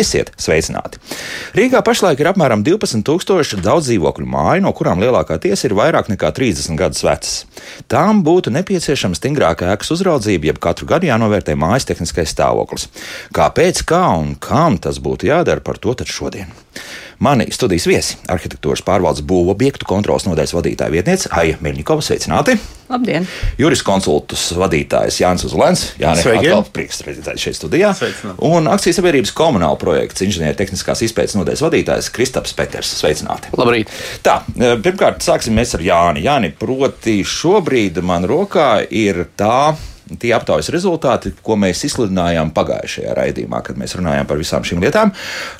Esiet sveicināti! Rīgā pašlaik ir apmēram 12,000 daudz dzīvokļu māju, no kurām lielākā tiesa ir vairāk nekā 30 gadus vecas. Tām būtu nepieciešama stingrāka ēkas uzraudzība, jeb katru gadu jānovērtē mājas tehniskais stāvoklis. Kāpēc, kā un kam tas būtu jādara, par to šodien. Mani studijas viesi - arhitektūras pārvaldes būvu objektu kontrolas nodaļas vadītāja vietniece Aija Mirņikova. Sveicināti! Labdien! Juris konsultus vadītājs Jānis Uzlēns. Jā, atkal prieks redzēt šeit studijā. Sveicināt. Un akcijas sabiedrības komunāla projekts inženiertehniskās izpētes nodaļas vadītājs Kristaps Peters. Sveicināti! Labrīt! Tā, e, pirmkārt, sāksim mēs ar Jāni. Jāni, proti šobrīd man rokā ir tā tie aptaujas rezultāti, ko mēs izsludinājām pagājušajā raidījumā, kad mēs runājām par visām šīm lietām.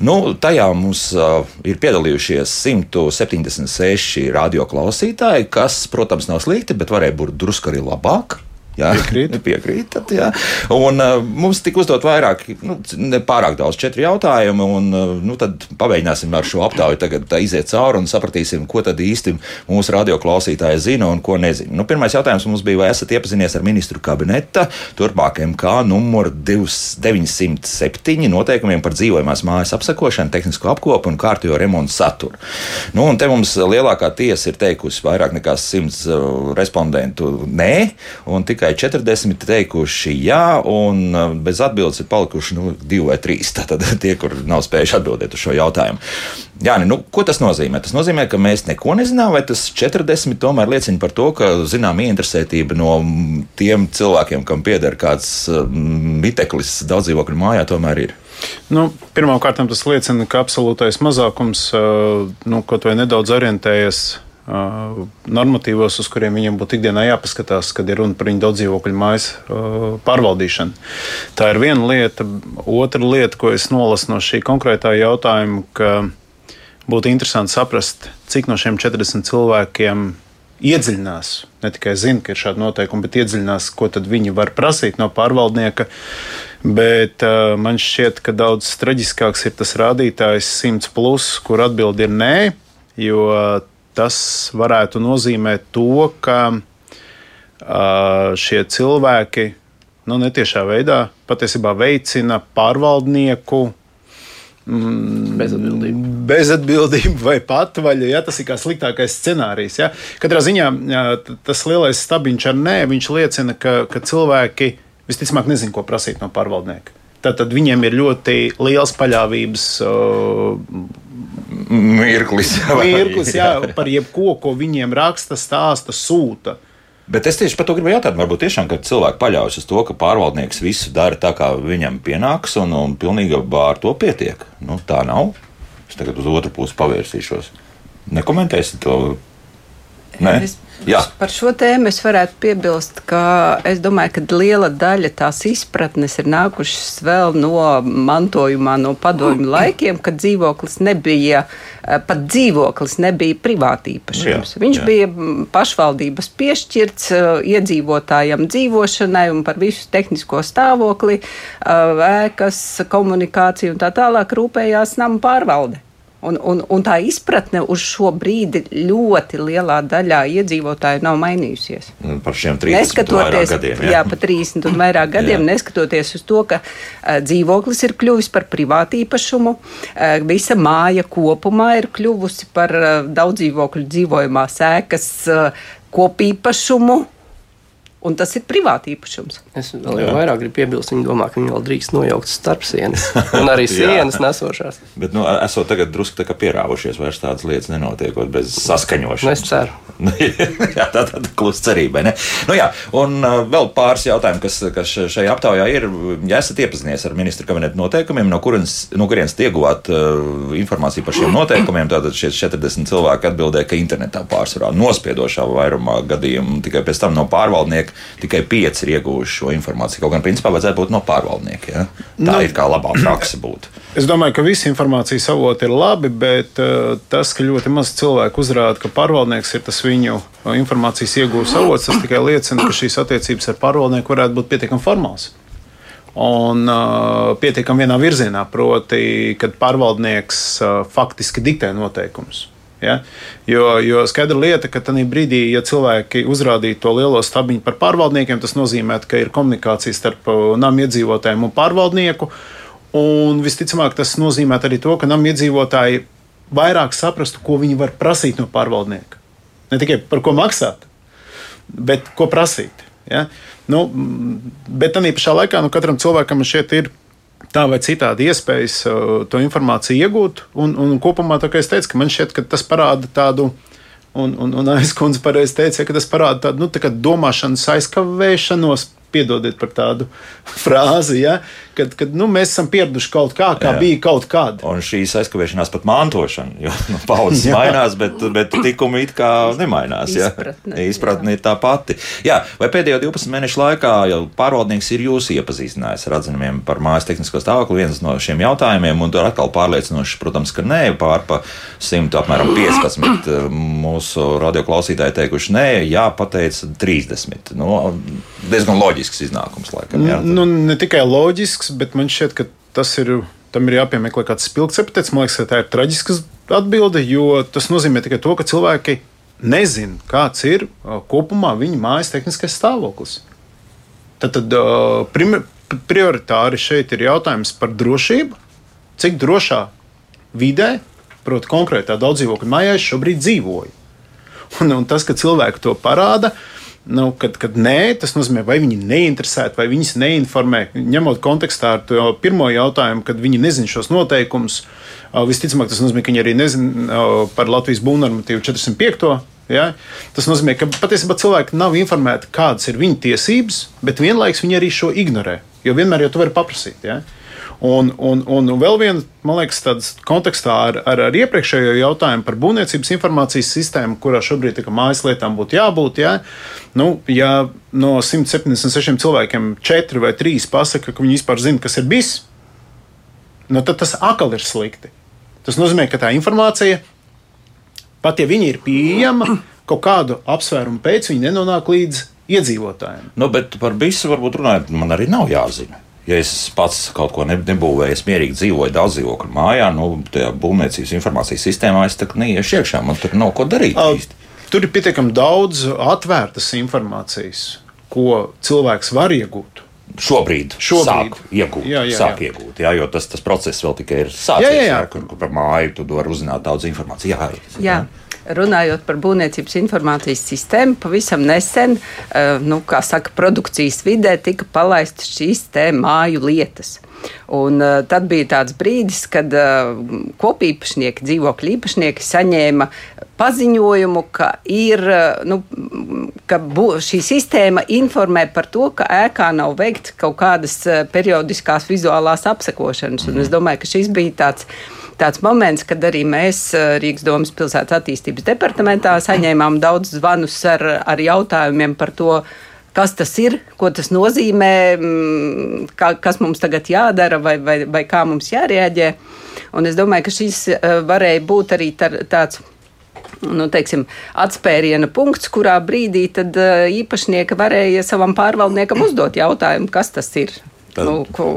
Nu, tajā mums uh, ir piedalījušies 176 radioklausītāji, kas, protams, nav slikti, bet varēja būt drusku arī labāk. Jā, piekrīt. Piekrītat, jā. Un uh, mums tika uzdot vairāk, nu, ne pārāk daudz, četri jautājumi. Un, uh, nu, tad pamēģināsim ar šo aptauju tagad iziet cauri un sapratīsim, ko tad īsti mūsu radioklausītāji zina un ko nezina. Nu, pirmais jautājums mums bija, vai esat iepazinies ar ministru kabineta turpmāk MK numuru 907 noteikumiem par dzīvojamās mājas apsakošanu, tehnisko apkopu un kārtējo remontu saturu. Nu, un te mums lielākā tiesa ir teikusi vairāk nekā 100 uh, respondentu nē, un tikai tikai 40 teikuši jā, un uh, bez atbildes ir palikuši nu, divi vai trīs. Tātad tie, kur nav spējuši atbildēt uz šo jautājumu. Jā, nu, ko tas nozīmē? Tas nozīmē, ka mēs neko nezinām, vai tas 40 tomēr liecina par to, ka zinām ieinteresētība no tiem cilvēkiem, kam pieder kāds miteklis daudz dzīvokļu mājā, tomēr ir. Nu, Pirmkārt, tas liecina, ka absolūtais mazākums uh, nu, kaut vai nedaudz orientējas normatīvos, uz kuriem viņam būtu ikdienā jāpaskatās, kad ir runa par viņu daudz dzīvokļu mājas pārvaldīšanu. Tā ir viena lieta. Otra lieta, ko es nolasu no šī konkrētā jautājuma, ka būtu interesanti saprast, cik no šiem 40 cilvēkiem iedziļinās, ne tikai zina, ka ir šādi noteikumi, bet iedziļinās, ko viņi var prasīt no pārvaldnieka. Bet uh, man šķiet, ka daudz traģiskāks ir tas rādītājs 100, plus, kur atbildi ir nē, jo tas varētu nozīmēt to, ka šie cilvēki nu, netiešā veidā patiesībā veicina pārvaldnieku mm, bezatbildību. bezatbildību vai patvaļu. Ja, tas ir kā sliktākais scenārijs. Ja. Katrā ziņā tas lielais stabiņš ar nē, viņš liecina, ka, ka cilvēki visticamāk nezina, ko prasīt no pārvaldnieka. Tad viņiem ir ļoti liels paļāvības uh, mirklis. mirklis jā, par jebko, ko viņiem raksta, stāsta, sūta. Bet es tieši par to gribu jautāt, varbūt tiešām, cilvēki paļaujas uz to, ka pārvaldnieks visu dara tā, kā viņam pienāks, un, un pilnīgi ar to pietiek. Nu, tā nav. Es tagad uz otru pusi pavērsīšos. Nekomentēsiet to? Nē. Es Jā. Par šo tēmu es varētu piebilst, ka es domāju, ka liela daļa tās izpratnes ir nākušas vēl no mantojumā, no padomju laikiem, kad dzīvoklis nebija, eh, pat dzīvoklis nebija privātīpašums. Jā, Viņš jā. bija pašvaldības piešķirts eh, iedzīvotājiem dzīvošanai un par visu tehnisko stāvokli, eh, ēkas, komunikāciju un tā tālāk rūpējās nama pārvalde. Un, un, un tā izpratne uz šo brīdi ļoti lielā daļā iedzīvotāju nav mainījusies. Par šiem 30 gadiem. Jā, jā par 30 un vairāk gadiem, neskatoties uz to, ka uh, dzīvoklis ir kļuvis par privātu īpašumu, uh, visa māja kopumā ir kļuvusi par uh, daudz dzīvokļu dzīvojamās ēkas uh, kopīpašumu Un tas ir privāti īpašums. Es vēl jau vairāk gribu piebilst, viņi domā, ka viņi vēl drīkst nojaukt starp sienas. Un arī sienas nesošās. Bet, nu, esot tagad drusku tā pierāvušies, vairs tādas lietas nenotiekot bez saskaņošanas. Nu, es ceru. jā, tā tad klusa cerība. Ne? Nu, jā, un uh, vēl pāris jautājumu, kas, kas šajā aptaujā ir. Ja esat iepazinies ar ministra kabineta noteikumiem, no kurienes, no kurienes ieguvāt uh, informāciju par šiem noteikumiem, tad šie 40 cilvēki atbildēja, ka internetā pārsvarā nospiedošā vairumā gadījumu tikai pēc tam no pārvaldnieka pārvaldnieki, tikai pieci ir ieguvuši šo informāciju. Kaut gan principā vajadzētu būt no pārvaldniekiem. Ja? Tā nu, ir kā labā praksa būtu. Es domāju, ka visi informācijas avoti ir labi, bet uh, tas, ka ļoti maz cilvēku uzrāda, ka pārvaldnieks ir tas viņu uh, informācijas iegūs avots, tas tikai liecina, ka šīs attiecības ar pārvaldnieku varētu būt pietiekami formāls un uh, pietiekami vienā virzienā, proti, kad pārvaldnieks uh, faktiski diktē noteikumus. Ja? Jo, jo skaidra lieta, ka tajā brīdī, ja cilvēki uzrādītu to lielo stabiņu par pārvaldniekiem, tas nozīmē, ka ir komunikācija starp uh, nama iedzīvotājiem un pārvaldnieku. Un visticamāk, tas nozīmē arī to, ka nam iedzīvotāji vairāk saprastu, ko viņi var prasīt no pārvaldnieka. Ne tikai par ko maksāt, bet ko prasīt. Ja? Nu, bet tā pašā laikā nu, katram cilvēkam šeit ir tā vai citādi iespējas uh, to informāciju iegūt. Un, un kopumā, kā es teicu, man šķiet, ka tas parāda tādu. Un, un, un aizkundze pareizi teica, ka tas parāda tādu nu, tā domāšanas aizkavēšanos, piedodiet par tādu frāzi, ja, kad, kad nu, mēs esam pieraduši kaut kā, kā Jā. bija kaut kad. Un šīs aizkavēšanās pat mantošana, jo nu, paudzes mainās, bet, bet tikumi it kā nemainās. Ja. Izpratne, Izpratne ir tā pati. Jā, vai pēdējo 12 mēnešu laikā jau pārvaldnieks ir jūs iepazīstinājis ar atzinumiem par mājas tehnisko stāvokli? Viens no šiem jautājumiem, un tur atkal pārliecinoši, protams, ka nē, pār pa 100, apmēram 15 mūsu radioklausītāji teikuši nē, jā, pateica 30. Nu, diezgan loģisks iznākums, laikam. Jā, nu, ne tikai loģisks, bet man šķiet, ka tas ir. Tam ir jāpiemeklē kāds spilgts epitets. Man liekas, ka tā ir traģiska atbilde, jo tas nozīmē tikai to, ka cilvēki nezina, kāds ir kopumā viņa mājas tehniskais stāvoklis. Tad, tad uh, prioritāri šeit ir jautājums par drošību. Cik drošā vidē, proti, konkrētā daudzdzīvokļu mājā šobrīd dzīvoju. Un, un tas, ka cilvēki to parāda, uh, Nu, kad, kad nē, tas nozīmē, vai viņi neinteresēti, vai viņas neinformē. Ņemot kontekstā ar to pirmo jautājumu, kad viņi nezina šos noteikumus, visticamāk, tas nozīmē, ka viņi arī nezina par Latvijas būvnormatīvu 405. Ja? Tas nozīmē, ka patiesībā cilvēki nav informēti, kādas ir viņu tiesības, bet vienlaikus viņi arī šo ignorē. Jo vienmēr jau tu vari paprasīt. Ja? Un, un, un vēl viena, man liekas, tādas kontekstā ar, ar, ar iepriekšējo jautājumu par būvniecības informācijas sistēmu, kurā šobrīd mājas lietām būtu jābūt. Jā. Nu, ja no 176 cilvēkiem 4 vai 3 pasaka, ka viņi vispār zina, kas ir bijis, nu, tad tas atkal ir slikti. Tas nozīmē, ka tā informācija, pat ja viņa ir pieejama, kaut kādu apsvērumu pēc, viņa nenonāk līdz iedzīvotājiem. Nu, bet par visu varbūt runājot, man arī nav jāzina. Ja es pats kaut ko nebūvēju, es mierīgi dzīvoju daudz dzīvokļu mājā, nu, tajā būvniecības informācijas sistēmā, es tā neiešu iekšā, man tur nav ko darīt. Īsti. Tur ir pietiekami daudz atvērtas informācijas, ko cilvēks var iegūt. Šobrīd, šobrīd. sāk iegūt, jā, jā, sāk jā. iegūt jā, jo tas, tas process vēl tikai ir sācies. Jā, jā, jā. Jā, kur, kur par māju tu vari uzzināt daudz informācijas. Jā, jā. jā runājot par būvniecības informācijas sistēmu, pavisam nesen, eh, nu, kā saka, produkcijas vidē tika palaistas šīs te māju lietas. Un, uh, tad bija tāds brīdis, kad uh, kopīpašnieki, dzīvokļu īpašnieki saņēma paziņojumu, ka, ir, uh, nu, ka bu, šī sistēma informē par to, ka ēkā nav veikts kaut kādas uh, periodiskās vizuālās apsekošanas. Un es domāju, ka šis bija tāds tāds moments, kad arī mēs eh, Rīgas domas pilsētas attīstības departamentā saņēmām daudz zvanus ar, ar jautājumiem par to, kas tas ir, ko tas nozīmē, mm, kā, kas mums tagad jādara vai, vai, vai kā mums jārēģē. Un es domāju, ka šis eh, varēja būt arī tāds. Nu, teiksim, atspēriena punkts, kurā brīdī tad, uh, īpašnieki varēja savam pārvaldniekam uzdot jautājumu, kas tas ir. Tad, nu, ko,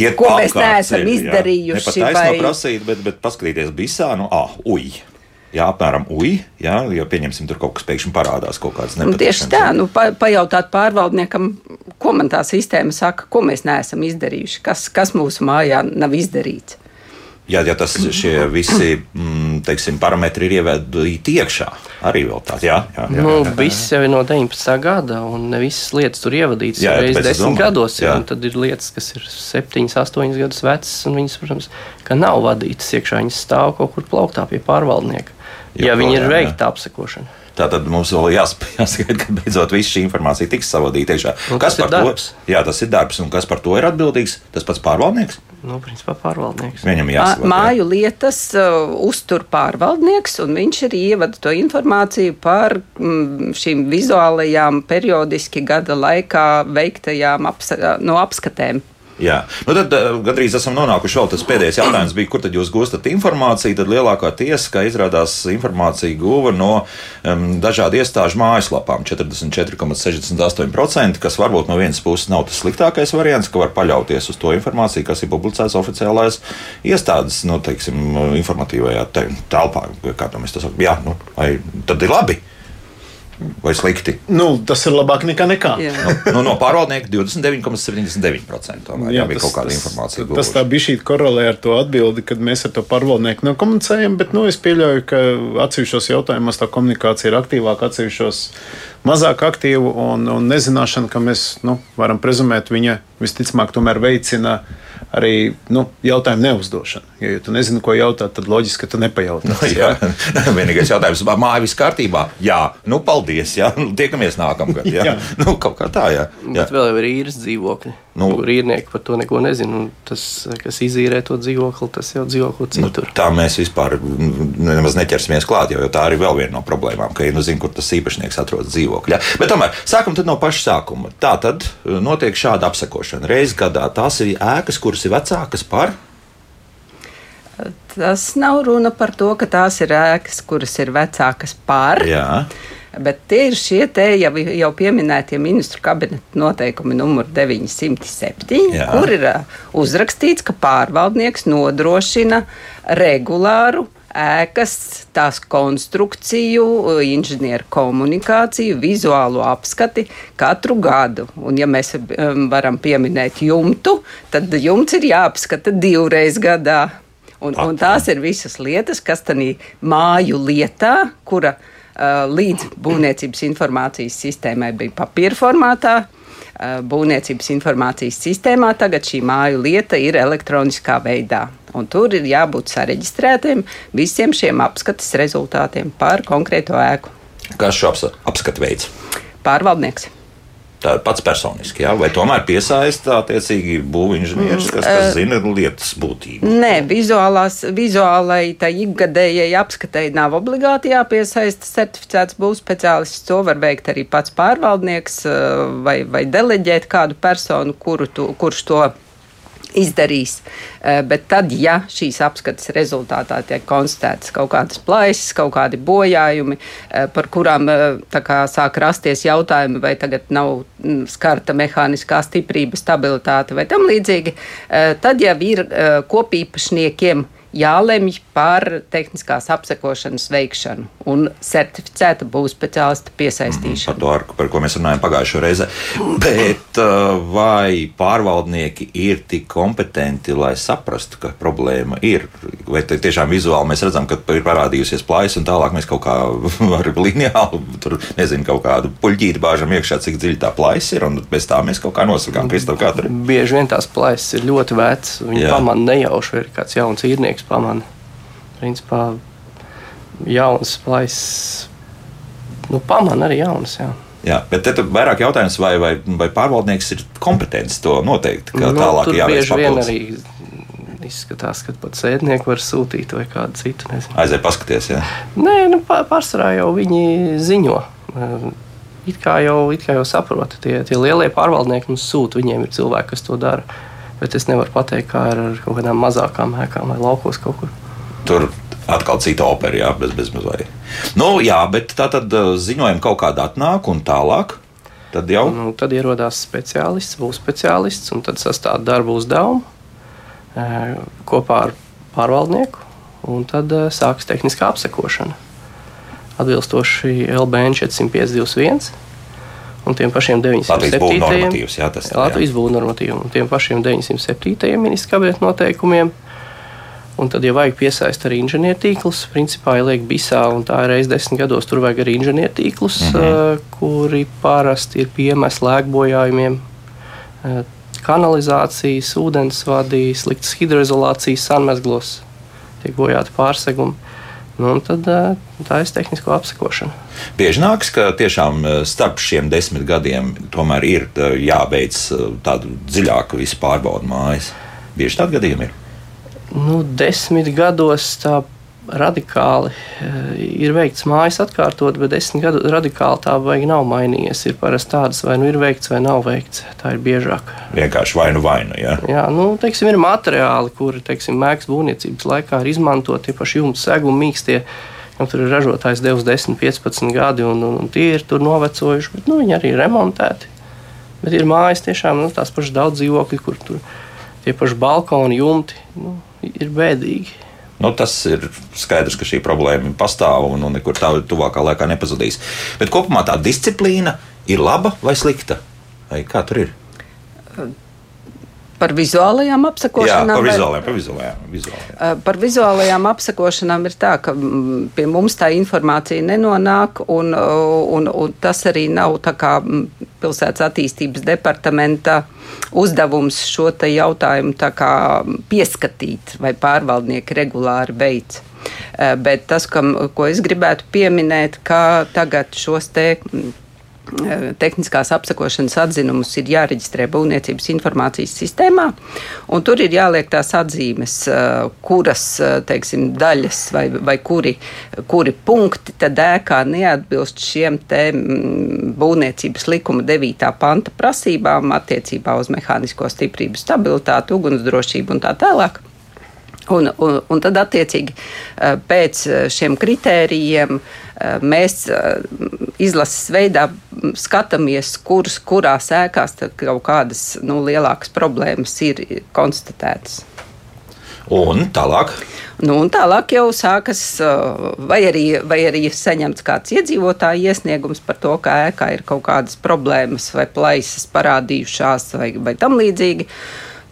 Iet ko mēs neesam ceļu, izdarījuši. Ne pat vai... prasīt, bet, bet paskatīties visā, nu, ah, uj. Jā, apmēram uji, jā, jo pieņemsim, tur kaut kas pēkšņi parādās, kaut kādas nepatīkamas. Tieši tā, nu, pa, pajautāt pārvaldniekam, ko man tā sistēma saka, ko mēs neesam izdarījuši, kas, kas mūsu mājā nav izdarīts. Jā, ja tas šie visi mm, teiksim, parametri ir ievēlēti iekšā, arī vēl tāds - jā, jā, jā, nu, jā. Viss jau ir no 19. gada, un ne visas lietas tur ievadītas jā, reizes desmit gados. Jā. Tad ir lietas, kas ir 7, 8 gadus vecas, un viņas, protams, nav vadītas iekšā. Viņas stāv kaut kur plauktā pie pārvaldnieka, ja viņi ir veikta apsekošana. Tātad mums vēl jāskaidro, ka beidzot viss šī informācija tiks savādīta iekšā. Kas par darbs? to? Jā, tas ir darbs, un kas par to ir atbildīgs? Tas pats pārvaldnieks. Nu, principā pārvaldnieks. Viņam jāsaprot. Māju lietas uh, uztur pārvaldnieks, un viņš arī ievada to informāciju par mm, šīm vizuālajām, periodiski gada laikā veiktajām apsa, no apskatēm. Jā, nu tad uh, gandrīz esam nonākuši vēl tas pēdējais jautājums, bija, kur tad jūs gūstat informāciju. Tad lielākā tiesa, kā izrādās, informācija guva no um, dažādu iestāžu mājaslapām - 44,68%, kas varbūt no vienas puses nav tas sliktākais variants, ka var paļauties uz to informāciju, kas ir publicēts oficiālais iestādes, nu, teiksim, informatīvajā te, telpā, kā to mēs to sakām. Jā, nu, vai tad ir labi? Vai slikti? Nu, tas ir labāk nekā nekā. nu, nu, no pārvaldnieka 29,79%. Tomēr jā, jā, bija tas, kaut kāda informācija. Tas, tas tā bija šī korelē ar to atbildi, kad mēs ar to pārvaldnieku nekomunicējam, bet nu, es pieļauju, ka atsevišķos jautājumos tā komunikācija ir aktīvāka, atsevišķos mazāk aktīva un, un nezināšana, ka mēs nu, varam prezumēt, viņa visticamāk tomēr veicina arī nu, jautājumu neuzdošanu. Jo, ja tu nezini, ko jautāt, tad loģiski, ka tu nepajautā. Nu, jā, vienīgais jautājums, māja viss kārtībā? Jā, nu paldies, jā, nu, tiekamies nākamgad. Jā, jā. Nu, kaut kā tā, jā. jā. Bet vēl ir īres dzīvokļi. Nu, kur īrnieki par to neko nezina. Tas, kas izīrē to dzīvokli, tas jau dzīvokli nu, citur. Nu, tā mēs vispār nemaz neķersimies klāt, jo, jo tā arī vēl viena no problēmām, ka ir nu, zina, kur tas īpašnieks atrodas dzīvokļā. Bet tomēr sākam no paša sākuma. Tā tad notiek šāda apsekošana. Reiz gadā tās ir ēkas, kuras ir vecākas par Tas nav runa par to, ka tās ir ēkas, kuras ir vecākas par. Jā. Bet tie ir šie te jau, jau pieminētie ministru kabineta noteikumi numur 907, Jā. kur ir uzrakstīts, ka pārvaldnieks nodrošina regulāru ēkas, tās konstrukciju, inženieru komunikāciju, vizuālo apskati katru gadu. Un, ja mēs varam pieminēt jumtu, tad jumts ir jāapskata divreiz gadā. Un, un tās ir visas lietas, kas tādā māju lietā, kura ir līdz būvniecības informācijas sistēmai bija papīra formātā. Būvniecības informācijas sistēmā tagad šī māju lieta ir elektroniskā veidā. Un tur ir jābūt sareģistrētiem visiem šiem apskates rezultātiem par konkrēto ēku. Kas šo apskatu veids? Pārvaldnieks. Tā ir pats personiski, jā? vai tomēr piesaista attiecīgi būvinženieris, kas, kas zina lietas būtību? Nē, vizuālās, vizuālai tā ikgadējai apskatēji nav obligāti jāpiesaista certificēts būvspeciālists. To var veikt arī pats pārvaldnieks vai, vai deleģēt kādu personu, kuru tu, kurš to izdarīs. Eh, bet tad, ja šīs apskates rezultātā tiek konstatētas kaut kādas plaisas, kaut kādi bojājumi, eh, par kurām eh, kā, sāk rasties jautājumi, vai tagad nav mm, skarta mehāniskā stiprība, stabilitāte vai tam līdzīgi, tad jau ir kopīpašniekiem jālemj par tehniskās apsekošanas veikšanu un certificēta būs speciālista piesaistīšanu. Mm, par to, ar, par ko mēs runājam pagājušajā reizē. Bet uh, vai pārvaldnieki ir tik kompetenti, lai saprastu, ka problēma ir? Vai tiešām vizuāli mēs redzam, ka ir parādījusies plājas, un tālāk mēs kaut kā ar lineālu, tur nezinu, kaut kādu puļķīti bāžam iekšā, cik dziļi tā plājas ir, un bez tā mēs kaut kā nosakām, Kristof, kā tur ir. Bieži vien tās plājas ir ļoti vecas, viņi pamana nejauši, vai ir kāds jauns īrnieks cilvēks pamana. Principā jaunas plaisas, nu, pamana arī jaunas. Jā. Jā, bet te ir vairāk jautājums, vai, vai, vai pārvaldnieks ir kompetents to noteikt. Nu, tālāk jāveic papildus. Izskatās, ka pat sēdnieku var sūtīt vai kādu citu. Aiziet, paskaties. Jā. Nē, nu, pārsvarā jau viņi ziņo. It kā jau, it kā jau saprot, tie, tie lielie pārvaldnieki mums sūta, viņiem ir cilvēki, kas to dara bet es nevaru pateikt, kā ar, kaut kādām mazākām ēkām vai laukos kaut kur. Tur atkal cita opera, jā, bez, bez mazliet. Nu, jā, bet tā tad uh, ziņojumi kaut kādā atnāk un tālāk. Tad jau nu, tad ierodās speciālists, būs speciālists, un tad sastāv darbu uzdevumu kopā ar pārvaldnieku, un tad sāksies tehniskā apsekošana. Atbilstoši LBN 451 un tiem pašiem 907. Jā, tas ir Latvijas būvniecības normatīviem, un tiem pašiem 907. ministra kabineta noteikumiem. Un tad, ja vajag piesaistīt arī inženiertīklus, principā ieliek bisā, un tā ir reizes desmit gados, tur vajag arī inženiertīklus, mm -hmm. kuri parasti ir piemesti lēkbojājumiem, kanalizācijas, ūdensvadī, sliktas hidroizolācijas sanmezglos, tiek bojāti pārsegumi. Nu, tad tā ir tehnisko apsekošana. Bieži nāks, ka tiešām starp šiem desmit gadiem tomēr ir jāveic tādu dziļāku visu pārbaudu mājas. Bieži tādi gadījumi ir. Nu, desmit gados tā radikāli ir veikts mājas atkārtot, bet desmit gadu radikāli tā vai nav mainījies. Ir parasti tādas, vai nu ir veikts, vai nav veikts. Tā ir biežāk. Vienkārši vai nu vai nu. Ja? Jā, nu, teiksim, ir materiāli, kuri, teiksim, mēks būvniecības laikā ir izmantoti, īpaši jumta segumi, mīkstie Nu, tur ir ražotājs devis 10, 15 gadi, un, un, un tie ir tur novecojuši, bet nu, viņi arī ir remontēti. Bet ir mājas tiešām nu, tās pašas daudz dzīvokļi, kur tur tie paši balkoni, jumti nu, ir bēdīgi. Nu, tas ir skaidrs, ka šī problēma pastāv un, un nekur tā tuvākā laikā nepazudīs. Bet kopumā tā disciplīna ir laba vai slikta? Vai kā tur ir? Par vizuālajām apsakošanām. Jā, par vizuālajām, par vizuālajām, vizuālajām. Par vizuālajām apsakošanām ir tā, ka pie mums tā informācija nenonāk, un, un, un tas arī nav tā kā pilsētas attīstības departamenta uzdevums šo jautājumu pieskatīt, vai pārvaldnieki regulāri veids. Bet tas, kam, ko es gribētu pieminēt, ka tagad šos te Eh, tehniskās apsakošanas atzinumus ir jāreģistrē būvniecības informācijas sistēmā, un tur ir jāliek tās atzīmes, eh, kuras eh, teiksim, daļas vai, vai kuri, kuri punkti tad ēkā neatbilst šiem te mm, būvniecības likuma 9. panta prasībām attiecībā uz mehānisko stiprību, stabilitāti, ugunsdrošību un tā tālāk. Un, un, un tad, attiecīgi, pēc šiem kritērijiem mēs izlases veidā skatāmies, kuras, kurās ēkās kaut kādas nu, lielākas problēmas ir konstatētas. Un tālāk? Nu, un tālāk jau sākas, vai arī, vai arī saņemts kāds iedzīvotāja iesniegums par to, ka ēkā ir kaut kādas problēmas vai plaisas parādījušās vai, vai tam līdzīgi.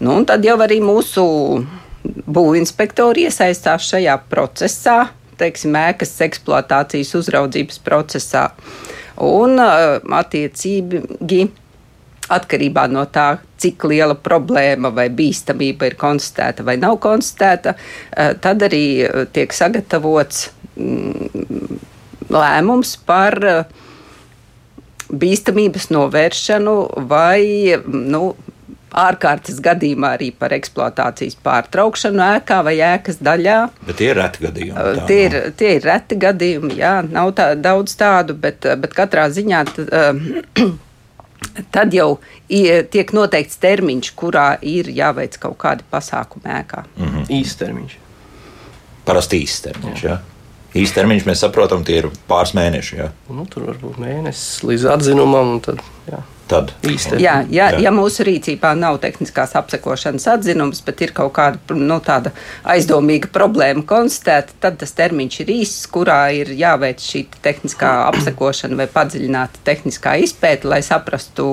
Nu, un tad jau arī mūsu būvinspektori iesaistās šajā procesā, teiksim, ēkas eksploatācijas uzraudzības procesā. Un attiecīgi atkarībā no tā, cik liela problēma vai bīstamība ir konstatēta vai nav konstatēta, tad arī tiek sagatavots mm, lēmums par bīstamības novēršanu vai nu, ārkārtas gadījumā arī par eksploatācijas pārtraukšanu ēkā vai ēkas daļā. Bet tie ir reti gadījumi. Tā, tie, ir, tie ir reti gadījumi, jā, nav tā, daudz tādu, bet, bet katrā ziņā. Tad, Tad jau tiek noteikts termiņš, kurā ir jāveic kaut kādi pasākumi ēkā. Mm -hmm. Īstermiņš. Parasti īstermiņš. Jā. Jā. Īstermiņš mēs saprotam, tie ir pāris mēneši. Jā. Nu, tur var būt mēnesis līdz atzinumam. Tad, jā tad īstenībā. Jā, ja, jā. ja mūsu rīcībā nav tehniskās apsekošanas atzinums, bet ir kaut kāda nu, aizdomīga problēma konstatēta, tad tas termiņš ir īss, kurā ir jāveic šī tehniskā apsekošana vai padziļināta tehniskā izpēta, lai saprastu,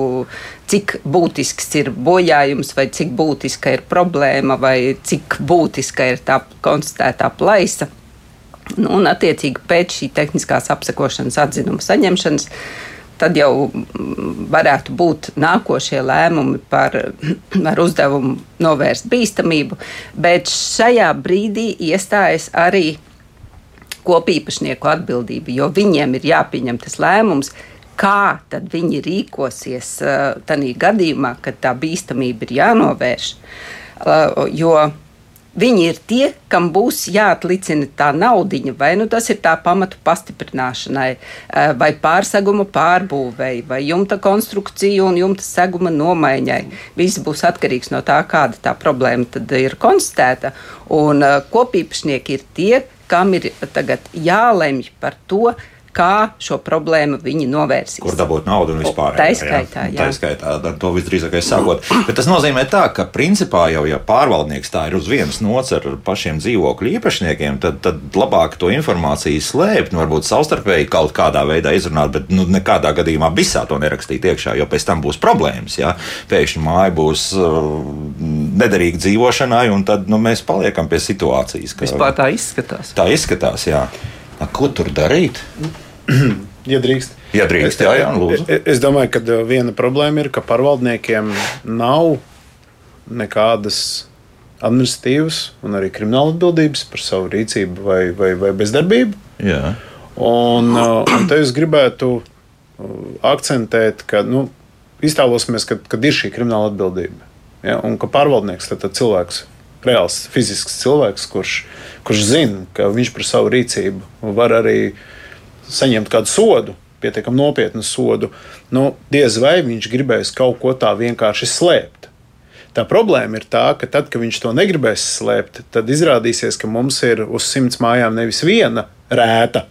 cik būtisks ir bojājums, vai cik būtiska ir problēma, vai cik būtiska ir tā konstatētā plaisa. Nu, un, attiecīgi, pēc šī tehniskās apsekošanas atzinuma saņemšanas tad jau varētu būt nākošie lēmumi par, par uzdevumu novērst bīstamību. Bet šajā brīdī iestājas arī kopīpašnieku atbildība, jo viņiem ir jāpieņem tas lēmums, kā tad viņi rīkosies uh, tajā gadījumā, kad tā bīstamība ir jānovērš. Uh, jo Viņi ir tie, kam būs jāatlicina tā naudiņa, vai nu tas ir tā pamatu pastiprināšanai, vai pārseguma pārbūvei, vai jumta konstrukciju un jumta seguma nomaiņai. Viss būs atkarīgs no tā, kāda tā problēma tad ir konstatēta. Un kopīpašnieki ir tie, kam ir tagad jālemj par to, kā šo problēmu viņi novērsīs. Kur dabūt naudu un vispār. Tā izskaitā, jā. Tā izskaitā, ar to visdrīzākais sākot. Bet tas nozīmē tā, ka principā jau, ja pārvaldnieks tā ir uz vienas nots ar pašiem dzīvokļu īpašniekiem, tad, tad labāk to informāciju slēpt, nu, varbūt savstarpēji kaut kādā veidā izrunāt, bet nu, nekādā gadījumā visā to nerakstīt iekšā, jo pēc tam būs problēmas. Ja? Pēkšņi māja būs uh, nederīga dzīvošanai, un tad nu, mēs paliekam pie situācijas. Ka, Vispār tā izskatās. Tā izskatās, jā. Ko tur darīt? ja drīkst. Ja drīkst, jā, jā, lūdzu. Es, es domāju, ka uh, viena problēma ir, ka pārvaldniekiem nav nekādas administratīvas un arī krimināla atbildības par savu rīcību vai, vai, vai bezdarbību. Jā. Un, uh, un te es gribētu uh, akcentēt, ka nu, iztēlosimies, ka, kad ir šī krimināla atbildība. Ja, un ka pārvaldnieks ir cilvēks, reāls fizisks cilvēks, kurš, kurš zina, ka viņš par savu rīcību var arī uh, saņemt kādu sodu, pietiekami nopietnu sodu, nu, diez vai viņš gribēs kaut ko tā vienkārši slēpt. Tā problēma ir tā, ka tad, kad viņš to negribēs slēpt, tad izrādīsies, ka mums ir uz simts mājām nevis viena rēta,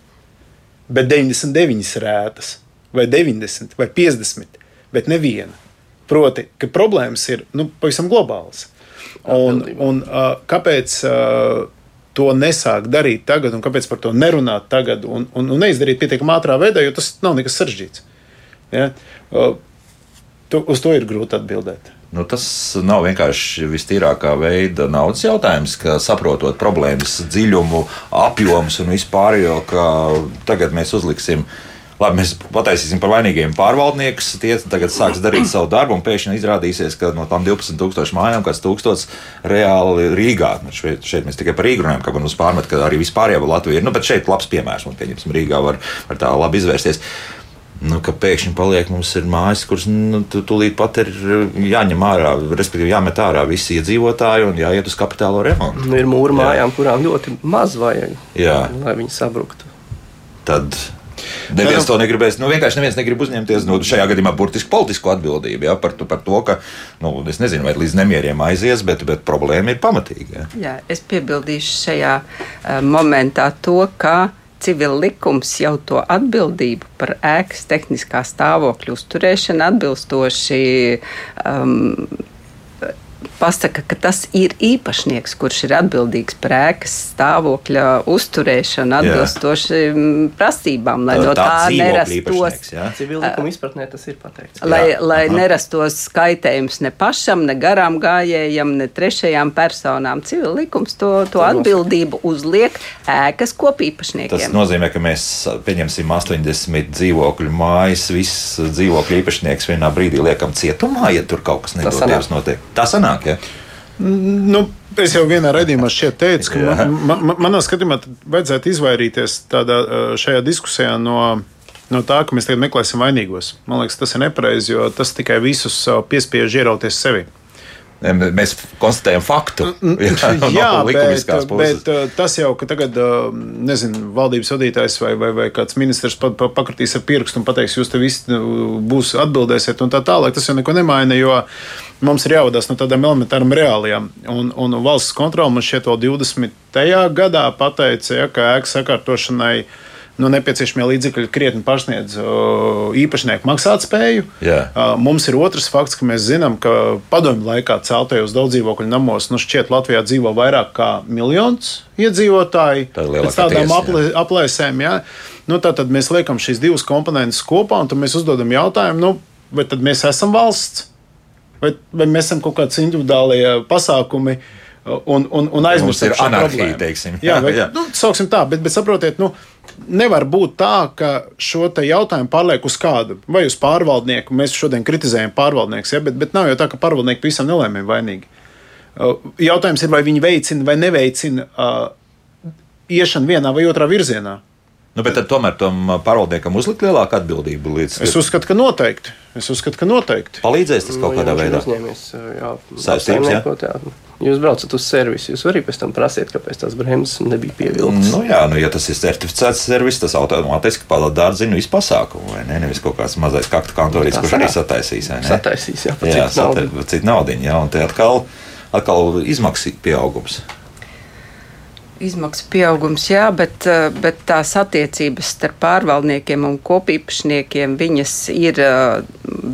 bet 99 rētas, vai 90, vai 50, bet neviena. Proti, ka problēmas ir nu, pavisam globālas. Un, un, kāpēc to nesāk darīt tagad, un kāpēc par to nerunāt tagad, un, un, un neizdarīt pietiekami ātrā veidā, jo tas nav nekas sarežģīts. Ja? Tu, uz to ir grūti atbildēt. Nu, tas nav vienkārši vistīrākā veida naudas jautājums, ka saprotot problēmas dziļumu, apjomus un vispārējo, ka tagad mēs uzliksim Labi, mēs pataisīsim par vainīgiem pārvaldniekus. Tie tagad sāks darīt savu darbu, un pēkšņi izrādīsies, ka no tām 12,000 mājām kāds tūkstots reāli Rīgā. Nu, šeit, šeit mēs tikai par Rīgu runājam, kā man uz pārmet, ka arī vispārējā Latvija ir. Nu, bet šeit labs piemērs mums, pieņemsim, Rīgā var, var tā labi izvērsties. Nu, ka pēkšņi paliek mums ir mājas, kuras nu, tūlīt pat ir jāņem ārā, respektīvi jāmet ārā visi iedzīvotāji un jāiet uz kapitālo remontu. Nu, ir mūra mājām, kurām ļoti maz vajag, Jā. lai viņi sabruktu. Tad Neviens to negribēs. Nu, vienkārši neviens negrib uzņemties nu, šajā gadījumā burtiski politisku atbildību ja, par, to, par to, ka, nu, es nezinu, vai līdz nemieriem aizies, bet, bet problēma ir pamatīga. Ja. Jā, es piebildīšu šajā uh, momentā to, ka civil likums jau to atbildību par ēkas tehniskā stāvokļa uzturēšanu atbilstoši um, pasaka, ka tas ir īpašnieks, kurš ir atbildīgs par ēkas stāvokļa uzturēšanu atbilstoši mm, prasībām, lai tā, no tā, tā nerastos. Civilizācijā izpratnē tas ir pateikts. Lai, jā, lai aha. nerastos skaitējums ne pašam, ne garām gājējam, ne trešajām personām. Civilizācijas to, to atbildību uzliek ēkas kopīpašniekiem. Tas nozīmē, ka mēs pieņemsim 80 dzīvokļu mājas, viss dzīvokļu īpašnieks vienā brīdī liekam cietumā, ja tur kaut kas nedoties notiek. Tā sanāk sanāk? Ja? Nu, Es jau vienā raidījumā teicu, ka man, man, manā skatījumā vajadzētu izvairīties tādā, šajā diskusijā no, no tā, ka mēs tagad meklēsim vainīgos. Man liekas, tas ir nepareizi, jo tas tikai visus piespiež ierauties sevi. Mēs konstatējam faktu. Jā, no jā bet, bet tas jau, ka tagad, nezinu, valdības vadītājs vai, vai, vai kāds ministrs pa, pa, pakritīs ar pirkstu un pateiks, jūs te visi būs atbildēsiet un tā tālāk, tas jau neko nemaina, jo mums ir jāvadās no tādām elementārām reālijām. Un, un valsts kontrole man šķiet vēl 20. gadā pateica, ja, ka ēkas sakārtošanai nu, nepieciešamie līdzekļi krietni pārsniedz īpašnieku maksātspēju. Yeah. Mums ir otrs fakts, ka mēs zinām, ka padomju laikā celtajos daudz dzīvokļu namos nu, šķiet Latvijā dzīvo vairāk kā miljons iedzīvotāji. Tā pēc tādām aplē, aplēsēm. Ja? Nu, tad mēs liekam šīs divas komponentes kopā un tad mēs uzdodam jautājumu, nu, vai tad mēs esam valsts? Vai, vai mēs esam kaut kāds individuālie pasākumi? Un, un, un aizmirstam šo anarhiju, teiksim. Jā, vai, jā. Nu, sauksim tā, bet, bet saprotiet, nu, nevar būt tā, ka šo jautājumu pārliek uz kādu vai uz pārvaldnieku. Mēs šodien kritizējam pārvaldniekus, ja, bet, bet nav jau tā, ka pārvaldnieki visam nelēmēji vainīgi. Uh, jautājums ir, vai viņi veicina vai neveicina uh, iešanu vienā vai otrā virzienā. Nu, bet tomēr tam pārvaldniekam uzlikt lielāku atbildību. Līdz... Es uzskatu, ka noteikti. Es uzskatu, ka noteikti. Palīdzēs tas kaut nu, kādā veidā. Jā, Saistības, jā. Jūs braucat uz servisu, jūs arī pēc tam prasiet, kāpēc tās bremzes nebija pievilktas. Nu, jā, nu, ja tas ir certificēts servis, tas automātiski padara zinu visu pasākumu, vai ne? Nevis kaut kāds mazais kaktu kantorīts, kurš arī sataisīs. Sataisīs, jā, pa jā, citu citu naudiņu, jā, un te atkal, atkal izmaksas pieaugums. Izmaksu pieaugums, jā, bet, bet tās attiecības starp pārvaldniekiem un kopīpašniekiem ir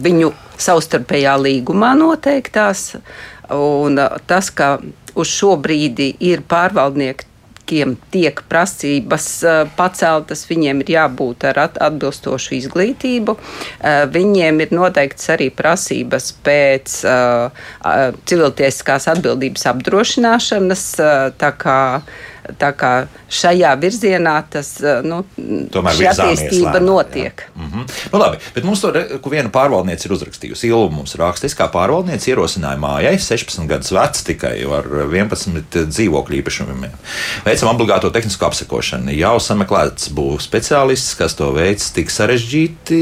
viņu savstarpējā līgumā noteiktās. Un tas, ka uz šo brīdi ir pārvaldnieki tiek prasības paceltas, viņiem ir jābūt ar atbilstošu izglītību. Viņiem ir noteikts arī prasības pēc civiltiesiskās atbildības apdrošināšanas. Tā kā Tā kā šajā virzienā tas eh, nu, attīstība notiek. Mm -hmm. nu, labi, bet mums tur viena pārvaldniece ir uzrakstījusi. Ilva mums rakstīs, kā pārvaldniece ierosināja mājai 16 gadus vecs tikai ar 11 dzīvokļu īpašumiem. Veicam obligāto tehnisko apsekošanu. Jau sameklēts būs speciālists, kas to veids tik sarežģīti.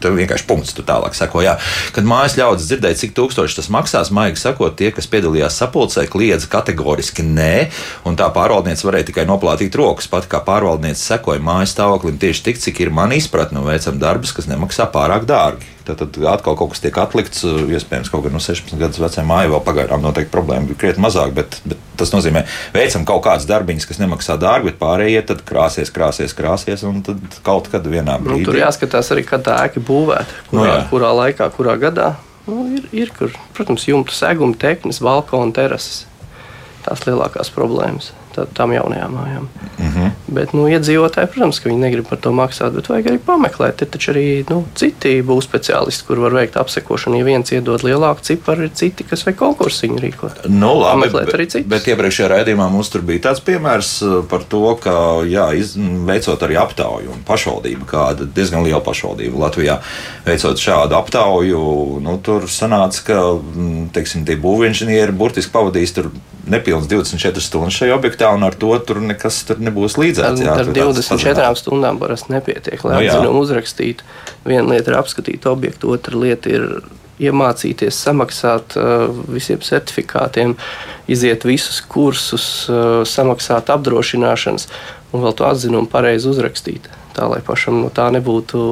Tur vienkārši punkts tu tālāk sako. Jā. Kad mājas ļaudis dzirdēja, cik tūkstoši tas maksās, maigi sakot, tie, kas piedalījās sapulcē, kliedza kategoriski nē, un tā pārvaldniece pārvaldniece varēja tikai noplātīt rokas. Pat kā pārvaldniece sekoja mājas stāvoklim tieši tik, cik ir man izpratne, un veicam darbus, kas nemaksā pārāk dārgi. Tad, tad atkal kaut kas tiek atlikts, iespējams, kaut gan no 16 gadus vecā māja vēl pagaidām noteikti problēma bija krietni mazāk, bet, bet tas nozīmē, veicam kaut kādas darbiņas, kas nemaksā dārgi, bet pārējie tad krāsies, krāsies, krāsies, un tad kaut kad vienā nu, brīdī. Nu, tur jāskatās arī, kad tā ēka būvēta, kurā, nu, jā. kurā laikā, kurā gadā. Nu, ir, ir kur, protams, jumta segumi, teknis, balkona terases. Tās lielākās problēmas. Tā, tām jaunajām mājām. Mm -hmm. Bet nu, iedzīvotāji, protams, ka viņi negrib par to maksāt, bet vajag arī pameklēt. Ir taču arī nu, citi būs speciālisti, kur var veikt apsekošanu. Ja viens iedod lielāku ciparu, ir citi, kas vajag konkursiņu rīkot. Nu, labi, bet, arī citus. Bet iepriekšējā raidījumā mums tur bija tāds piemērs uh, par to, ka jā, iz, veicot arī aptauju un pašvaldību, kāda diezgan liela pašvaldība Latvijā, veicot šādu aptauju, nu, tur sanāca, ka teiksim, tie būvinženieri burtiski pavadīs tur nepilnīgi 24 stundas šajā objektā, un ar to tur nekas tur nebūs līdzēts. Jā, ar 24 stundām parasti nepietiek, lai no, atzinumu uzrakstītu. Viena lieta ir apskatīt objektu, otra lieta ir iemācīties samaksāt uh, visiem certifikātiem, iziet visus kursus, uh, samaksāt apdrošināšanas un vēl to atzinumu pareizi uzrakstīt. Tā lai pašam no tā nebūtu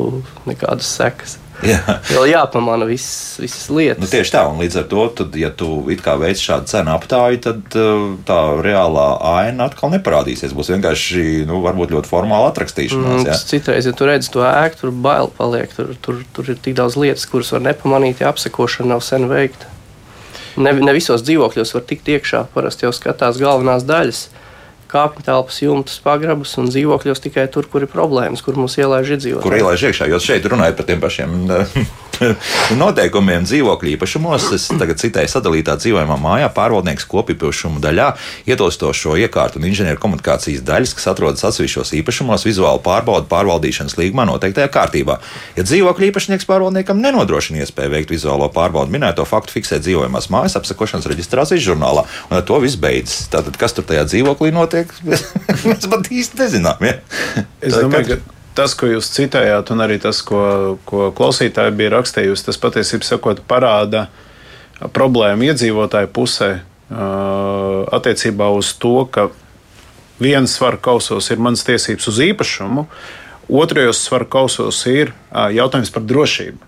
nekādas sekas. Jā. Vēl jāpamana viss, visas lietas. Nu, tieši tā, un līdz ar to, tad, ja tu veic šādu cenu aptāju, tad uh, tā reālā aina atkal neparādīsies. Būs vienkārši, nu, varbūt ļoti formāli atrakstīšanās. Mm, citreiz, ja tu redz to ēku, tur bail paliek. Tur, tur, tur ir tik daudz lietas, kuras var nepamanīt, ja apsekošana nav sen veikta. Ne, ne visos dzīvokļos var tikt iekšā. Parasti jau skatās galvenās daļas kāpņu telpas, jumtus, pagrabus un dzīvokļos tikai tur, kur ir problēmas, kur mums ielaiž iedzīvotāji. Kur ielaiž iekšā, jo šeit runājot par tiem pašiem noteikumiem dzīvokļu īpašumos. Es tagad citēju sadalītā dzīvojamā mājā pārvaldnieks kopīpašumu daļā ietilstošo iekārtu un inženieru komunikācijas daļas, kas atrodas atsevišķos īpašumos, vizuāli pārbauda pārvaldīšanas līgumā noteiktajā kārtībā. Ja dzīvokļu īpašnieks pārvaldniekam nenodrošina iespēju veikt vizuālo pārbaudi, minēto faktu fiksēt dzīvojamās mājas apsekošanas reģistrācijas žurnālā, un ar to viss beidzas. Tātad, kas tur tajā dzīvoklī notiek, mēs pat īsti nezinām. Ja? Es domāju, ka tas, ko jūs citējāt, un arī tas, ko, ko klausītāji bija rakstījusi, tas patiesībā parāda problēmu iedzīvotāju pusē attiecībā uz to, ka viens svaru kausos ir manas tiesības uz īpašumu, otrajos svaru kausos ir jautājums par drošību.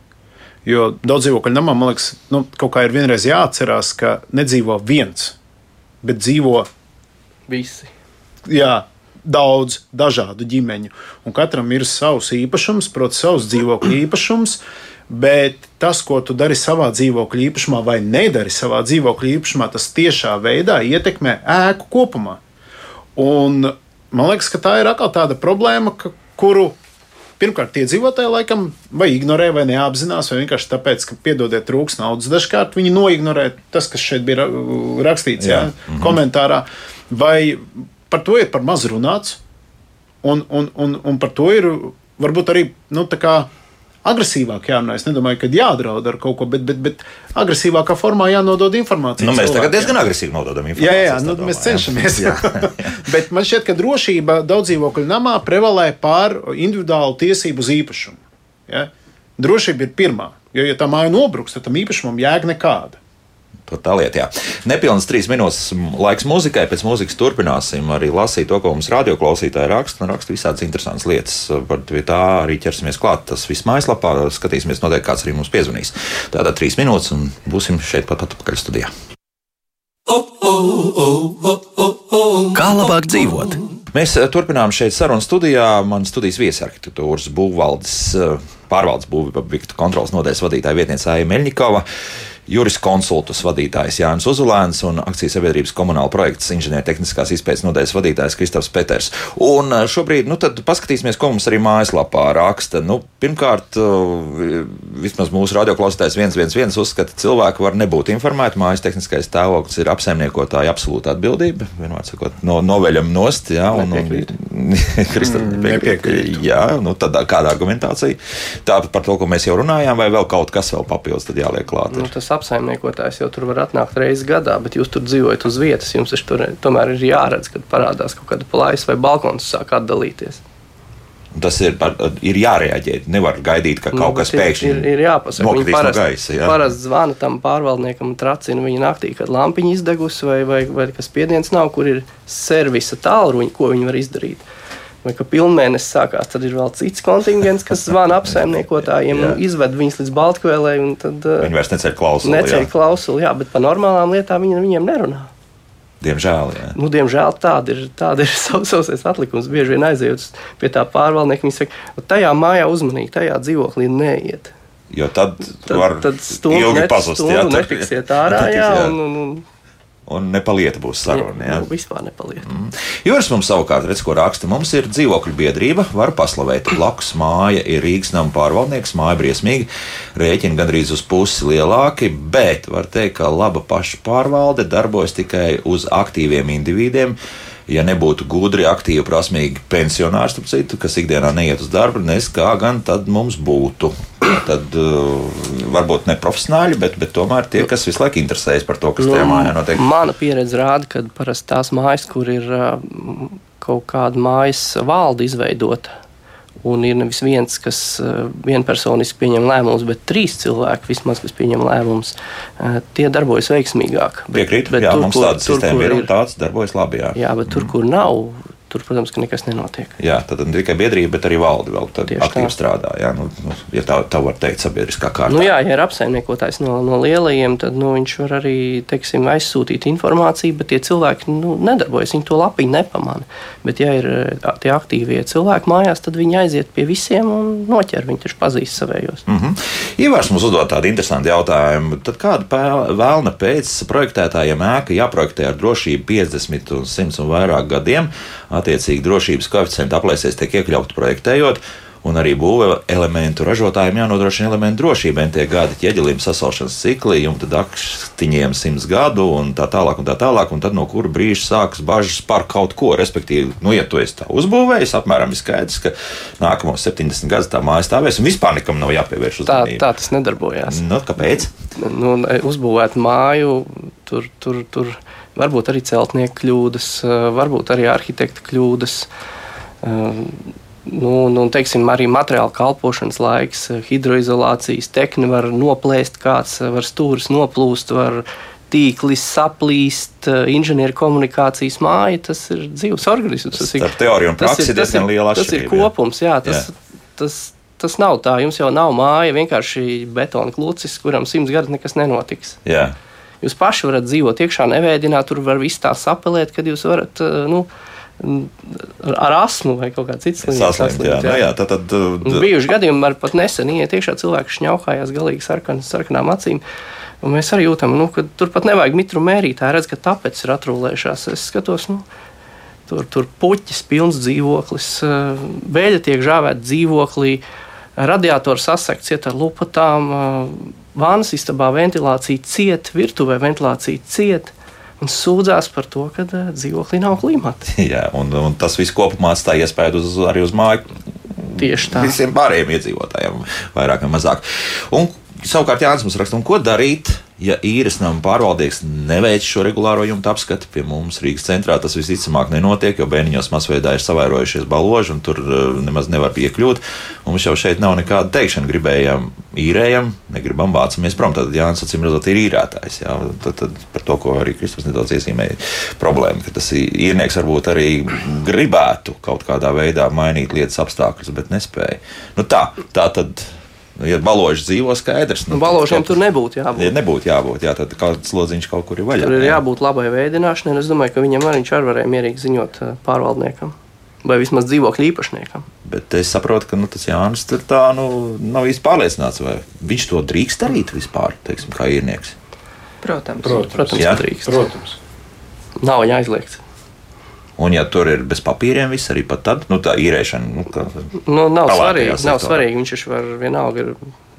Jo daudz dzīvokļu namā, man liekas, nu, kaut kā ir vienreiz jāatcerās, ka nedzīvo viens, bet dzīvo visi. Jā, daudz dažādu ģimeņu, un katram ir savs īpašums, protams, savs dzīvokļu īpašums. Bet tas, ko tu dari savā dzīvokļa īpašumā, vai nedari savā dzīvokļa īpašumā, tas tiešā veidā ietekmē ēku kopumā. Un man liekas, ka tā ir atkal tāda problēma, ka, kuru pirmkārt iedzīvotāji laikam vai ignorē, vai neapzinās, vai vienkārši tāpēc, ka, piedodiet, trūks naudas. Dažkārt viņi noignorē tas, kas šeit bija rakstīts jā. Jā, mm -hmm. komentārā, vai par to ir par maz runāts, un, un, un, un par to ir varbūt arī nu, agresīvāk jārunā. Es nedomāju, ka jādraud ar kaut ko, bet, bet, bet agresīvākā formā jānodod informācija. Nu, mēs tagad diezgan agresīvi nododam informāciju. Jā, jā, nu, domāju, mēs cenšamies. Jā, jā. bet man šķiet, ka drošība daudz dzīvokļu namā prevalē pār individuālu tiesību uz īpašumu. Ja? Drošība ir pirmā, jo, ja tā māja nobruks, tad tam īpašumam jēga nekāda. Tā lieta, jā. Nepilnas trīs minūtes laiks muzikai, pēc mūzikas turpināsim arī lasīt to, ko mums radioklausītāji raksta. Nu, raksta visādas interesantas lietas. Par tā arī ķersimies klāt. Tas viss mājaslapā skatīsimies, noteikti kāds arī mums piezvanīs. Tātad trīs minūtes un būsim šeit pat atpakaļ studijā. Kā labāk dzīvot? Mēs eh, turpinām šeit sarunu studijā. Man studijas viesi arhitektūras būvvaldes eh, pārvaldes būvības kontrolas nodaļas vadītāja vietniece Aija Meļņikova juriskonsultus vadītājs Jānis Uzulēns un akcijas sabiedrības komunāla projekts inženiertehniskās izpētes nodaļas vadītājs Kristofs Peters. Un eh, šobrīd, nu tad paskatīsimies, ko mums arī mājaslapā raksta. Nu, pirmkārt, eh, vismaz mūsu radioklausītājs 111 uzskata, ka cilvēki var nebūt informēti. Mājas tehniskais stāvoklis ir apsaimniekotāja absolūta atbildība. Vienmēr sakot, no, noveļam nost, jā, un, un Kristofs nepiekrīt. Jā, nu tad kāda argumentācija? Tā par to, ko mēs jau runājām, vai vēl kaut kas vēl papildus tad jāliek klāt? Nu, tas apsaimniekotājs jau tur var atnākt reizes gadā, bet jūs tur dzīvojat uz vietas. Jums tur tomēr ir jāredz, kad parādās kaut kāda plājas vai balkons sāk atdalīties. Tas ir, ir jārēģē. Nevar gaidīt, ka nu, kaut kas pēkšņi ir, ir jāpasaka. Viņi parasti, no gaisa, jā. parasti zvana tam pārvaldniekam tracina viņa naktī, kad lampiņa izdegusi vai, vai, vai kas spiediens nav, kur ir servisa tālruņi, ko viņi var izdarīt vai ka pilnmēnesis sākās, tad ir vēl cits kontingents, kas zvana apsaimniekotājiem un izved viņus līdz. Tad, uh, viņi vairs neceļ klausuli. Neceļ jā. klausuli, jā, bet par normālām lietām viņi, viņiem nerunā. Diemžēl, jā. Nu, diemžēl tāda ir, tāda ir savs atlikums. Bieži vien aizejot pie tā pārvaldnieka, viņi saka, nu, tajā mājā uzmanīgi, tajā dzīvoklī neiet. Jo tad, tad var tad stundu, ilgi pazust. Stundu jā, nefiksiet ārā, jā, un, un, un un nepalieta būs saruna. Jā, nu, vispār nepalieta. Mm. Jūras mums savukārt, redz, ko raksta, mums ir dzīvokļu biedrība, var paslavēt. Blakus māja ir Rīgas nama pārvaldnieks, māja briesmīgi, rēķini gandrīz uz pusi lielāki, bet var teikt, ka laba paša pārvalde darbojas tikai uz aktīviem individiem ja nebūtu gudri, aktīvi, prasmīgi pensionāri, citu, kas ikdienā neiet uz darbu, nes kā gan tad mums būtu. Tad uh, varbūt ne profesionāļi, bet, bet tomēr tie, kas visu laiku interesējas par to, kas nu, tajā mājā notiek. Mana pieredze rāda, ka parasti tās mājas, kur ir uh, kaut kāda mājas valde izveidota, Un ir nevis viens, kas eh, vienpersoniski pieņem lēmumus, bet trīs cilvēki vismaz, kas pieņem lēmumus. Eh, tie darbojas veiksmīgāk. Piekrīt, bet, bet jā, tur, mums tāda sistēma ir un tāds darbojas labi. Jā, jā bet tur, mm. kur nav tur, protams, nekas nenotiek. Jā, tad ne tikai biedrība, bet arī valde vēl aktīvi strādā. Jā, nu, nu, ja tā, tā var teikt, sabiedriskā kārtā. Nu, jā, ja ir apsaimniekotājs no, no lielajiem, tad nu, viņš var arī teiksim, aizsūtīt informāciju, bet tie cilvēki nu, nedarbojas, viņi to lapiņu nepamana. Bet, ja ir tie aktīvie cilvēki mājās, tad viņi aiziet pie visiem un noķer. Viņi taču pazīst savējos. Mm -hmm. Ivars mums uzdod tādu interesantu jautājumu. Tad kāda vēlna pēc projektētājiem ēka jāprojektē ar drošību 50 un 100 un vairāk gadiem? Attiecīgi drošības koeficienti aplēsēs tiek iekļauti projektējot. Un arī būvē elementu ražotājiem jānodrošina elementu drošība. Tie gadi ķieģelim sasalšanas cikli, un tad aktiņiem simts gadu, un tā tālāk, un tā tālāk. Un tad no kura brīža sākas bažas par kaut ko. Respektīvi, nu, ja tu esi tā uzbūvējis, apmēram ir skaidrs, ka nākamos 70 gadus tā māja stāvēs, un vispār nekam nav jāpievērš uzmanība. Tā, tā tas nedarbojās. Nu, kāpēc? Nu, uzbūvēt māju, tur, tur, tur varbūt arī celtnieku kļūdas, eh, varbūt arī arhitekta kļūdas. Eh, nu, nu, teiksim, arī materiāla kalpošanas laiks, eh, hidroizolācijas tehnika var noplēst, kāds var stūris noplūst, var tīklis saplīst, inženieru komunikācijas māja. Tas ir dzīves organisms. Tas ir teorija un praksa diezgan liela atšķirība. Tas ir kopums, jā, tas, jā. Tas, tas nav tā. Jums jau nav māja, vienkārši betona klucis, kuram simts gadus nekas nenotiks. Jā. Jūs paši varat dzīvot iekšā, nevēdināt, tur var viss tā sapelēt, kad jūs varat. Eh, nu, ar asmu vai kaut kādu citu slimību. Jā, jā. Nu, jā, tad, tad, tad... Bijuši gadījumi, ar pat nesen iet iekšā cilvēki šņauhājās galīgi sarkan, sarkanām acīm. Un mēs arī jūtam, nu, ka tur pat nevajag mitru mērīt. Tā redz, ka tāpēc ir atrūlējušās. Es skatos, nu, tur, tur puķis, pilns dzīvoklis, eh, vēļa tiek žāvēta dzīvoklī, radiators sasegts iet ar lupatām vānas istabā ventilācija ciet, virtuvē ventilācija ciet. Un sūdzās par to, ka uh, dzīvoklī nav klimata. Jā, un, un tas viss kopumā atstāja iespēju uz, arī uz māju. Tieši tā. Visiem pārējiem iedzīvotājiem, vairāk vai mazāk. Un savukārt Jānis mums raksta, ko darīt, ja īres nama pārvaldnieks neveic šo regulāro jumta apskati pie mums Rīgas centrā, tas visticamāk nenotiek, jo bērniņos masveidā ir savairojušies baloži un tur eh, nemaz nevar piekļūt. Mums jau šeit nav nekāda teikšana. Gribējām īrējam, negribam vācamies prom. Tad Jānis acīm redzot ir īrētājs. Jā. Tad, tad par to, ko arī Kristus nedaudz iezīmēja, problēma, ka tas īrnieks varbūt arī gribētu kaut kādā veidā mainīt lietas apstākļus, bet nespēja. Nu tā, tā tad Nu, ja baloži dzīvo, skaidrs. Nu, nu, baložiem tur nebūtu jābūt. Ja nebūtu jābūt, jā, tad kāds lodziņš kaut kur ir vaļā. Tur ir jābūt labai veidināšanai, un es domāju, ka viņam arī arī varēja mierīgi ziņot eh, pārvaldniekam. Vai vismaz dzīvokļu īpašniekam. Bet es saprotu, ka nu, tas Jānis tur tā nu, nav īsti pārliecināts, vai viņš to drīkst darīt vispār, teiksim, kā īrnieks. Protams, protams, protams, jā, drīkst. protams. Nav jāizliegts. Un, ja tur ir bez papīriem, viss arī tad nu, tā īrēšana. Nu, kā, nu, nav svarīgi. Nav svarīgi. Viņš taču var vienalga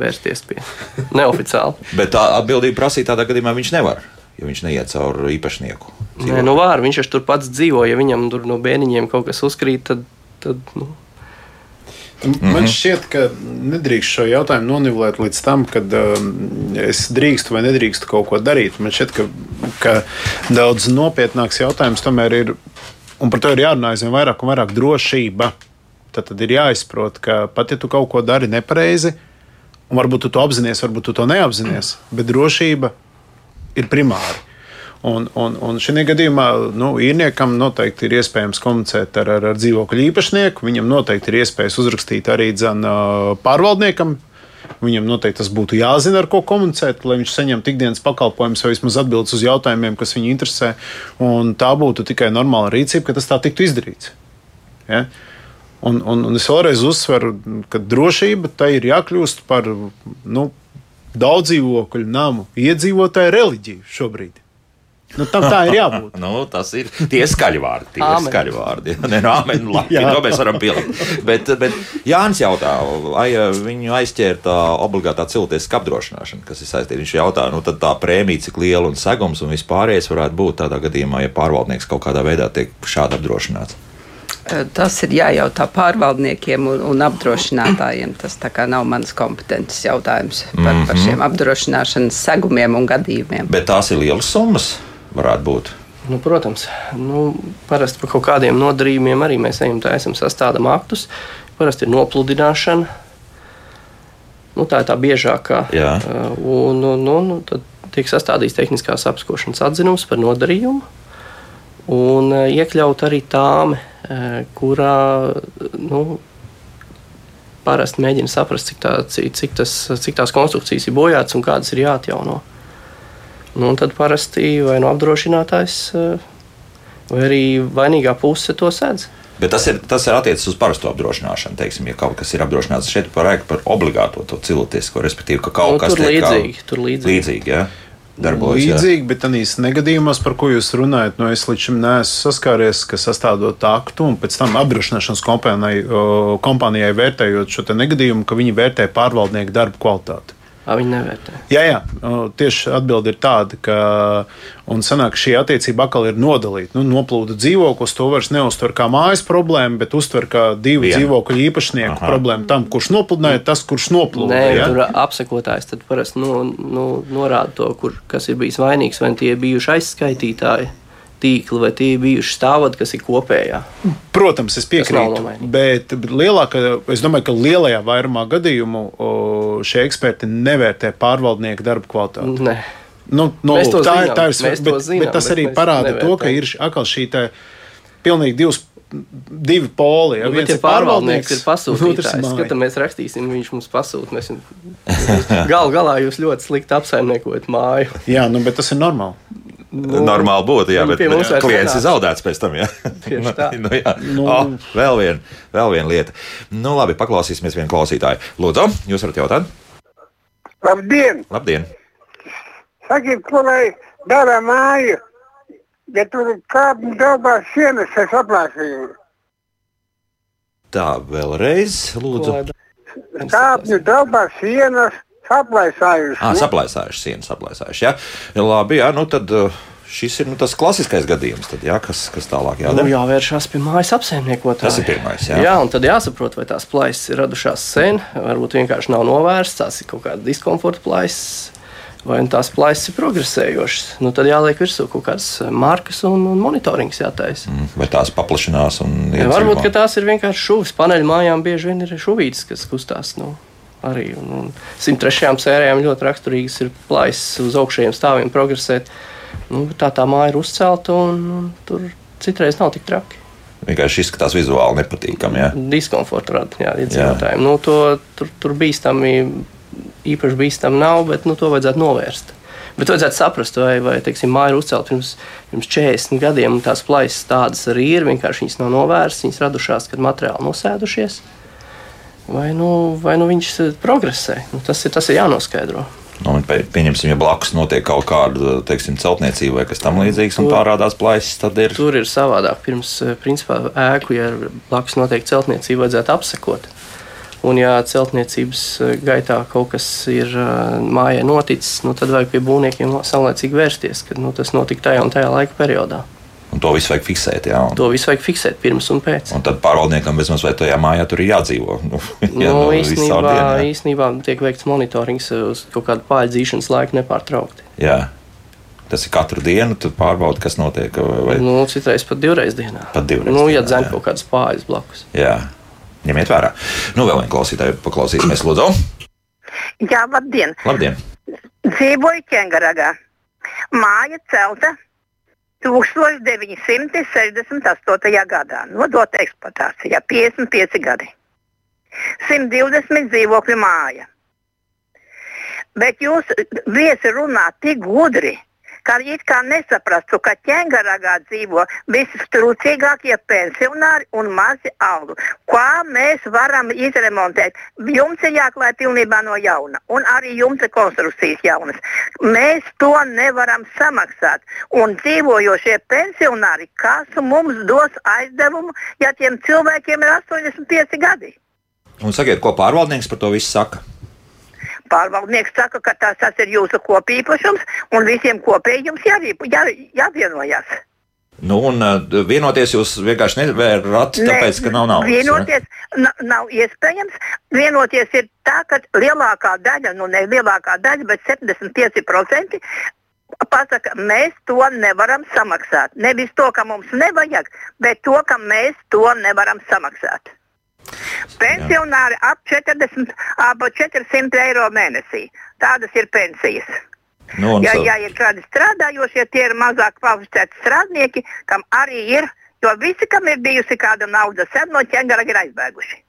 vērsties pie neoficiāli. Bet tā atbildība prasīt tādā gadījumā viņš nevar. Ja viņš neiet cauri īpašnieku. Dzīvo. Nē, nu var. Viņš taču tur pats dzīvo. Ja viņam tur no bērniņiem kaut kas uzkrīt, tad. tad nu. Man mm -hmm. šķiet, ka nedrīkst šo jautājumu nonivelēt līdz tam, kad um, es drīkstu vai nedrīkstu kaut ko darīt. Man šķiet, ka, ka daudz nopietnāks jautājums tomēr ir Un par to ir jārunā aizvien vairāk un vairāk drošība. Tad, tad ir jāizprot, ka pat ja tu kaut ko dari nepareizi, un varbūt tu to apzinājies, varbūt tu to neapzinājies, bet drošība ir primāra. Un, un, un šajā gadījumā nu, īrniekam noteikti ir iespējams komunicēt ar, ar, ar dzīvokļu īpašnieku. Viņam noteikti ir iespējas uzrakstīt arī dzen, pārvaldniekam, Viņam noteikti tas būtu jāzina, ar ko komunicēt, lai viņš saņemtu ikdienas pakalpojumus vai vismaz atbildes uz jautājumiem, kas viņu interesē. Un tā būtu tikai normāla rīcība, ka tas tā tiktu izdarīts. Ja? Un, un, un es vēlreiz uzsveru, ka drošība tai ir jākļūst par nu, daudz dzīvokļu namu iedzīvotāju reliģiju šobrīd. Nu, tam tā ir jābūt. nu, tas ir tie skaļi vārdi. Tie ir skaļi vārdi. Nē, no amen, labi, to mēs varam pielikt. Bet, bet Jānis jautā, vai viņu aizķēra tā obligātā cilvēciska apdrošināšana, kas ir saistīta. Viņš jautā, nu tad tā prēmija, cik liela un segums un vispārējais varētu būt tādā gadījumā, ja pārvaldnieks kaut kādā veidā tiek šādi apdrošināts. Tas ir jājautā pārvaldniekiem un, un apdrošinātājiem. Tas nav mans kompetences jautājums par, mm -hmm. par mhm. šiem apdrošināšanas segumiem un gadījumiem. Bet tās ir lielas summas, varētu būt. Nu, protams, nu, parasti par kaut kādiem nodarījumiem arī mēs ejam, tā esam sastādām aktus. Parasti ir nopludināšana. Nu, tā ir tā biežākā. Jā. Un, un, un, un tad tiek sastādīts tehniskās apskošanas atzinums par nodarījumu un iekļaut arī tāme kurā nu, parasti mēģina saprast, cik, tā, cik, tas, cik tās konstrukcijas ir bojātas un kādas ir jāatjauno. Nu, tad parasti vai no nu apdrošinātājs, vai arī vainīgā puse to sēdz. Bet tas ir, tas ir attiecis uz parasto apdrošināšanu. Teiksim, ja kaut kas ir apdrošināts šeit, par, par obligāto to cilvēcisko, respektīvi, ka kaut nu, kas tur līdzīgi, kā, tur līdzīgi. līdzīgi ja? darbojas. Līdzīgi, jā. bet tādīs negadījumos, par ko jūs runājat, no nu, es līdz šim neesmu saskāries, ka sastādot aktu un pēc tam apdrošināšanas kompānijai, kompānijai vērtējot šo negadījumu, ka viņi vērtē pārvaldnieku darbu kvalitāti. Viņi nevērtē. Jā, jā, tieši atbilde ir tāda, ka sanāk, šī attiecība atkal ir nodalīta. Nu, noplūda dzīvoklis, to vairs neuztver kā mājas problēmu, bet uztver kā divu Viena. dzīvokļu īpašnieku Aha. problēmu. Tam, kurš nopludināja, tas, kurš noplūda. Nē, ja? tur apsekotājs tad parasti nu, nu, norāda to, kur, kas ir bijis vainīgs, vai tie bijuši aizskaitītāji tīkli, vai tie ir bijuši stāvot, kas ir kopējā. Protams, es piekrītu. Bet, bet lielāka, es domāju, ka lielajā vairumā gadījumu šie eksperti nevērtē pārvaldnieku darbu kvalitāti. Ne. Nu, nu, tā, zinām, tā ir svarīga. Bet, zinām, bet tas bet arī parāda nevērtējam. to, ka ir atkal šī pilnīgi divas divi poli. Ja? Nu, viens ir pārvaldnieks, ir pasūtījis. Skatāmies, rakstīsim, viņš mums pasūta. Mēs gal galā jūs ļoti slikti apsaimniekojat māju. Jā, nu, bet tas ir normāli. Nu, Normāli būtu, jā, bet, klients ir zaudēts pēc tam. Jā. Tieši tā. nu, jā. Nu. Oh, vēl viena vēl vien lieta. Nu, labi, paklausīsimies vienu klausītāju. Lūdzu, jūs varat jautāt? Labdien! Labdien. Sakiet, ko lai dara māju, ja tur kāpņu daubās sienas es aplāsīju? Tā vēlreiz, lūdzu. Kāpņu daubās sienas Saplaisājuši. Ah, saplaisājuši, sienas saplaisājuši. Jā, ja, labi, jā, nu tad. Šis ir nu, tas klasiskais gadījums, tad, jā, kas, kas tālāk jādara. Nu, jāvēršās pie mājas apsaimniekotāja. Tas ir pirmais. Jā. jā, un tad jāsaprot, vai tās plaisas ir radušās sen, varbūt vienkārši nav novērstas, tās ir kaut kāda diskomforta plaisas, vai tās plaisas ir progresējošas. Nu, tad jāliek virsū kaut kādas markas un, un monitorings jātaisa. Mm, vai tās paplašinās? Varbūt tās ir vienkārši šuvis. Paneļu mājām bieži vien ir šuvītes, kas kustās. Nu arī. Un, un 103. sērijām ļoti raksturīgas ir plaisas uz augšējiem stāviem progresēt. Nu, tā tā māja ir uzcelta un, un tur citreiz nav tik traki. Vienkārši izskatās vizuāli nepatīkami. Ja? Diskomforta rada iedzīvotājiem. Nu, to, tur, tur bīstami, īpaši bīstami nav, bet nu, to vajadzētu novērst. Bet vajadzētu saprast, vai, vai teiksim, māja ir uzcelta pirms, pirms 40 gadiem, un tās plaisas tādas arī ir. Vienkārši viņas nav novērstas, viņas radušās, kad materiāli nosēdušies vai nu, vai nu viņš eh, progresē. Nu, tas, ir, tas ir jānoskaidro. Nu, pieņemsim, ja blakus notiek kaut kāda teiksim, celtniecība vai kas tamlīdzīgs, un parādās plaisas, tad ir. Tur ir savādāk. Pirms, eh, principā, ēku, ja blakus notiek celtniecība, vajadzētu apsekot. Un, ja celtniecības eh, gaitā kaut kas ir mājā noticis, nu, tad vajag pie būvniekiem saulēcīgi vērsties, kad nu, tas notika tajā un tajā laika periodā. Un to visu vajag fiksēt. Jā, un... To visu vajag fiksēt pirms un pēc. Un tad pārvaldniekam vismaz vai tajā mājā tur ir jādzīvo. Nu, jā, nu, īstenībā, dienu, īstenībā tiek veikts monitorings uz kaut kādu pārdzīšanas laiku nepārtraukti. Jā. Tas ir katru dienu, tad pārbaudi, kas notiek. Vai... Nu, citreiz pat divreiz dienā. Pat divreiz. Nu, ja dzēn kaut kādas pāri blakus. Jā, ņemiet vērā. Nu, vēl viena klausītāja, paklausīsimies, Lūdzu. Jā, labdien! Labdien! Dzīvoju Čengaragā. Māja celta 1968. gadā nodota eksploatācijā 55 gadi. 120 dzīvokļu māja. Bet jūs viesi runā tik gudri, ka ka it kā nesaprastu, ka ķēngaragā dzīvo vistrūcīgākie pensionāri un mazi algu. Kā mēs varam izremontēt? Jums ir jāklāj pilnībā no jauna, un arī jums ir konstrukcijas jaunas. Mēs to nevaram samaksāt. Un dzīvojošie pensionāri, kas mums dos aizdevumu, ja tiem cilvēkiem ir 85 gadi? Un sakiet, ko pārvaldnieks par to visu saka? Pārvaldnieks saka, ka tas, tas ir jūsu kopīpašums un visiem kopēji jums jā, jā, jāvienojas. Nu, un vienoties jūs vienkārši nevarat, tāpēc, ka nav naudas. Vienoties ja? nav iespējams. Vienoties ir tā, ka lielākā daļa, nu ne lielākā daļa, bet 75% pasaka, mēs to nevaram samaksāt. Nevis to, ka mums nevajag, bet to, ka mēs to nevaram samaksāt. Pensionāri ap 40, ap 400 eiro mēnesī. Tādas ir pensijas. Nu, ja, ja ir kādi strādājošie, tie ir mazāk kvalificēti strādnieki, kam arī ir, jo visi, kam ir bijusi kāda nauda, sen no ķēngara ir aizbēguši.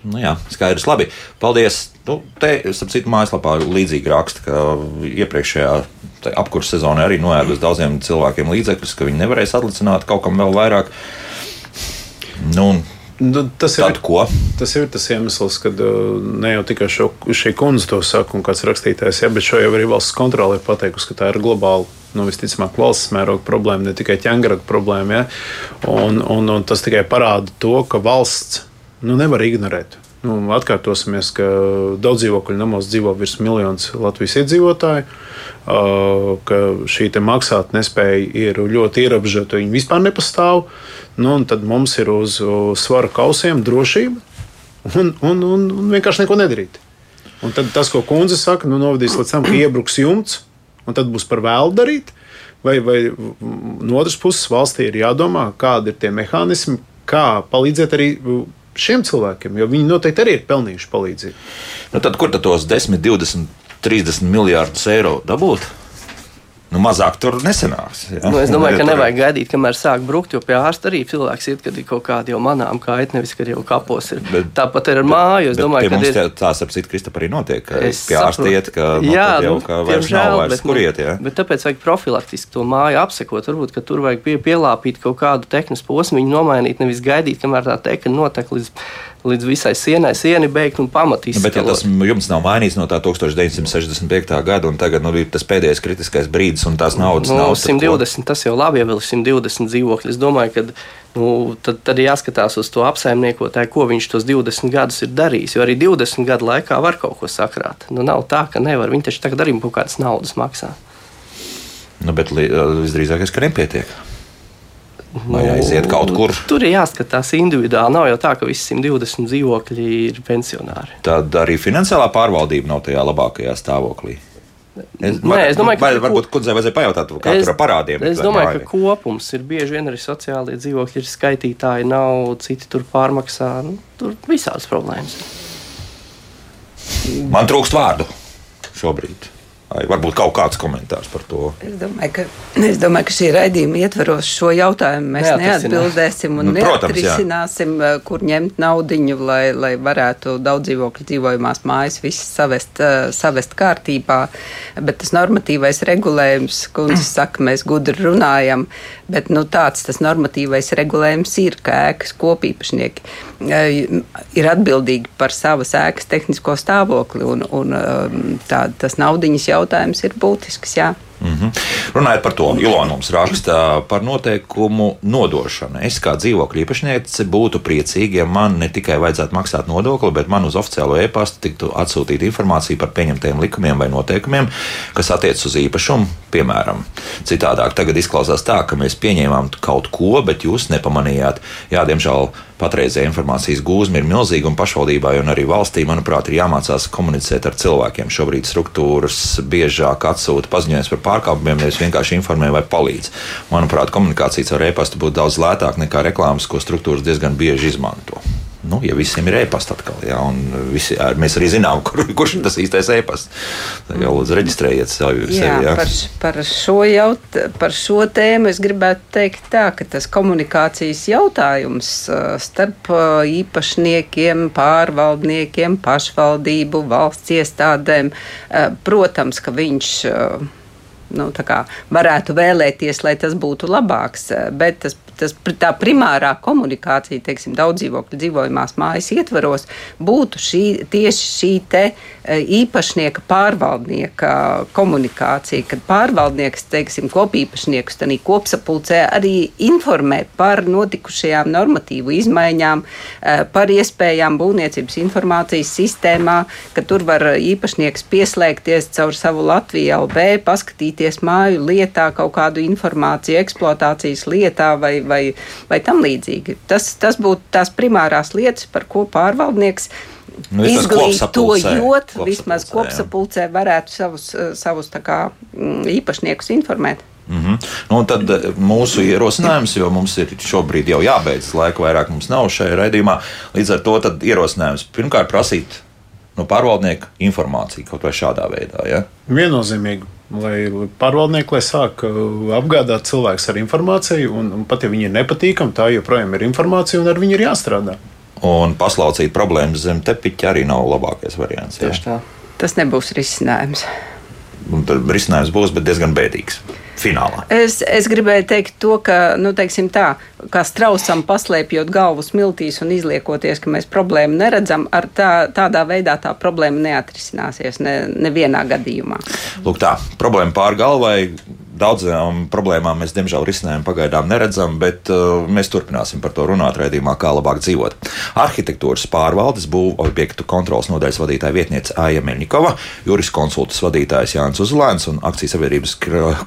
Nu jā, skaidrs, labi. Paldies. Nu, te, starp citu, mājaslapā līdzīgi raksta, ka iepriekšējā apkurss sezonā arī noēdus daudziem cilvēkiem līdzekļus, ka viņi nevarēs atlicināt kaut kam vēl vairāk. Nu, Nu, tas, ir, tas ir tas iemesls, ka uh, ne jau tikai šo, šī kundze to saka, un kāds rakstītājs, ja, bet šo jau arī valsts kontrole ir pateikusi, ka tā ir globāla. Nu, visticamāk, valsts mēroga problēma, ne tikai ķēngaraga problēma. Ja? Un, un, un tas tikai parāda to, ka valsts nu, nevar ignorēt. Nu, atkārtosimies, ka daudz dzīvokļu namos dzīvo virs miljonus Latvijas iedzīvotāju, uh, ka šī maksātnespēja ir ļoti ierobežota, viņa vispār nepastāv. Nu, tad mums ir uz, uz svara kausiem drošība un, un, un, un vienkārši neko nedarīt. Un tad tas, ko kundze saka, nu, novadīs līdz tam, ka iebruks jumts, un tad būs par vēlu darīt. Vai, vai no otras puses valstī ir jādomā, kādi ir tie mehānismi, kā palīdzēt arī šiem cilvēkiem, jo viņi noteikti arī ir pelnījuši palīdzību. Nu, tad kur tad tos 10, 20, 30 miljārdus eiro dabūt? Nu, mazāk tur nesenāks. Ja? Nu, es domāju, ka nevajag gaidīt, kamēr sāk brukt, jo pie ārsta arī cilvēks iet, kad ir kaut kāda jau manām kaita, nevis, kad jau kapos ir. Bet, Tāpat ir ar māju. Es domāju, ka ir... tā starp citu, Kristap, arī notiek, ka pie ārsta iet, ka nu, jā, jau nu, ka vairs žēl, nav vairs, bet, kur nu, iet. Ja? Bet tāpēc vajag profilaktiski to māju apsekot. Varbūt, ka tur vajag pie, pielāpīt kaut kādu tehnisku posmu, viņu nomainīt, nevis gaidīt, kamēr tā tekna notek līdz līdz visai sienai, sieni beigt un pamatīs. Nu, bet, ja tas jums nav mainīts no tā 1965. gada, un tagad nu, ir tas pēdējais kritiskais brīdis, un tās naudas nu, nav. 120, tas jau labi, ja vēl ir 120 dzīvokļi. Es domāju, ka nu, tad, tad jāskatās uz to apsaimniekotāju, ko viņš tos 20 gadus ir darījis. Jo arī 20 gadu laikā var kaut ko sakrāt. Nu, nav tā, ka nevar. Viņi taču tagad arī kaut kādas naudas maksā. Nu, bet visdrīzāk, ka nepietiek. Vai nu, aiziet kaut kur? Tur ir jāskatās individuāli. Nav jau tā, ka visi 120 dzīvokļi ir pensionāri. Tad arī finansiālā pārvaldība nav tajā labākajā stāvoklī. Es, Nē, es domāju, ka vai, varbūt kundzei vajadzēja pajautāt, kā es, tur ar parādiem. Es domāju, ka kopums ir bieži vien arī sociālie dzīvokļi, ir skaitītāji, nav citi tur pārmaksā. Nu, tur visādas problēmas. Man trūkst vārdu šobrīd. Vai varbūt kaut kāds komentārs par to? Es domāju, ka, es domāju, ka šī raidījuma ietvaros šo jautājumu mēs neatbildēsim un nu, neatrisināsim, protams, eh, kur ņemt naudiņu, lai, lai varētu daudz dzīvokļu dzīvojumās mājas visas savest, uh, savest kārtībā. Bet tas normatīvais regulējums, kundze saka, mēs gudri runājam, bet nu, tāds tas normatīvais regulējums ir, ka ēkas kopīpašnieki uh, ir atbildīgi par savas ēkas tehnisko stāvokli un, un tā, tas naudiņas jau jautājums ir būtisks. Jā. Mm -hmm. Runājot par to, Ilona mums raksta par noteikumu nodošanu. Es kā dzīvokļu īpašniece būtu priecīga, ja man ne tikai vajadzētu maksāt nodokli, bet man uz oficiālo e-pastu tiktu atsūtīta informācija par pieņemtajiem likumiem vai noteikumiem, kas attiecas uz īpašumu. Piemēram, citādāk tagad izklausās tā, ka mēs pieņēmām kaut ko, bet jūs nepamanījāt. Jā, diemžēl patreizējā informācijas gūzma ir milzīga un pašvaldībai un arī valstī, manuprāt, ir jāmācās komunicēt ar cilvēkiem. Šobrīd struktūras biežāk atsūta paziņojumus par pārkāpumiem, nevis vienkārši informē vai palīdz. Manuprāt, komunikācija ar e-pastu būtu daudz lētāka nekā reklāmas, ko struktūras diezgan bieži izmanto. Nu, ja visiem ir e-pasta atkal, jā, un visi, jā, mēs arī zinām, kur, kurš ir tas īstais e-pasts. Tad jau lūdzu reģistrējiet sevi. Jā, jā. Par, par, šo jaut, par šo tēmu es gribētu teikt tā, ka tas komunikācijas jautājums starp īpašniekiem, pārvaldniekiem, pašvaldību, valsts iestādēm, protams, ka viņš nu, kā, varētu vēlēties, lai tas būtu labāks. Bet tas, tas, tā primārā komunikācija, teiksim, daudz dzīvokļu dzīvojamās mājas ietvaros, būtu šī, tieši šī te īpašnieka pārvaldnieka komunikācija, kad pārvaldnieks, teiksim, kopīpašniekus tādā kopsapulcē arī informē par notikušajām normatīvu izmaiņām, par iespējām būvniecības informācijas sistēmā, ka tur var īpašnieks pieslēgties caur savu Latviju LV, paskatīties māju lietā, kaut kādu informāciju eksploatācijas lietā vai, vai, vai tam līdzīgi. Tas, tas būtu tās primārās lietas, par ko pārvaldnieks nu, izglītojot, vismaz kopsapulcē varētu savus, savus kā, mm, īpašniekus informēt. Mm -hmm. nu, tad eh, mūsu ierosinājums, jo mums ir šobrīd jau jābeidz, laika vairāk mums nav šajā raidījumā, līdz ar to ierosinājums pirmkārt prasīt no pārvaldnieka informāciju kaut vai šādā veidā. Ja? Viennozīmīgi. Lai pārvaldnieki lai sāk uh, apgādāt cilvēkus ar informāciju, un, un pat ja viņi ir nepatīkami, tā joprojām ir informācija, un ar viņu ir jāstrādā. Un paslaucīt problēmas zem tepiņa arī nav labākais variants. Tieši tā. Tas nebūs risinājums. Un tad risinājums būs, bet diezgan bēdīgs finālā. Es, es gribēju teikt to, ka, nu, teiksim tā, kā strausam paslēpjot galvu smiltīs un izliekoties, ka mēs problēmu neredzam, ar tā, tādā veidā tā problēma neatrisināsies ne, nevienā gadījumā. Lūk tā, problēma pār galvai Daudzām problēmām mēs, diemžēl, risinājumu pagaidām neredzam, bet uh, mēs turpināsim par to runāt raidījumā, kā labāk dzīvot. Arhitektūras pārvaldes būvu objektu kontrolas nodaļas vadītāja vietniece Aija Melnikova, juriskonsultas vadītājs Jānis Uzlēns un akcijas sabiedrības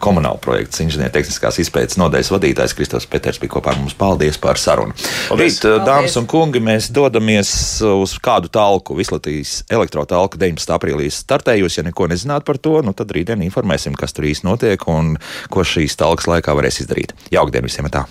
komunāla projekts inženiertehniskās izpētes nodaļas vadītājs Kristofs Peters bija kopā ar mums. Paldies par sarunu. Paldies. Rīt, uh, dāmas un kungi, mēs dodamies uz kādu talku. Vislatījas elektrotalka 19. aprīlī startējusi. Ja neko nezināt par to, nu tad rītdien informēsim, kas tur īsti notiek un ko šīs talkas laikā varēs izdarīt. Jaukdien visiem! Tā.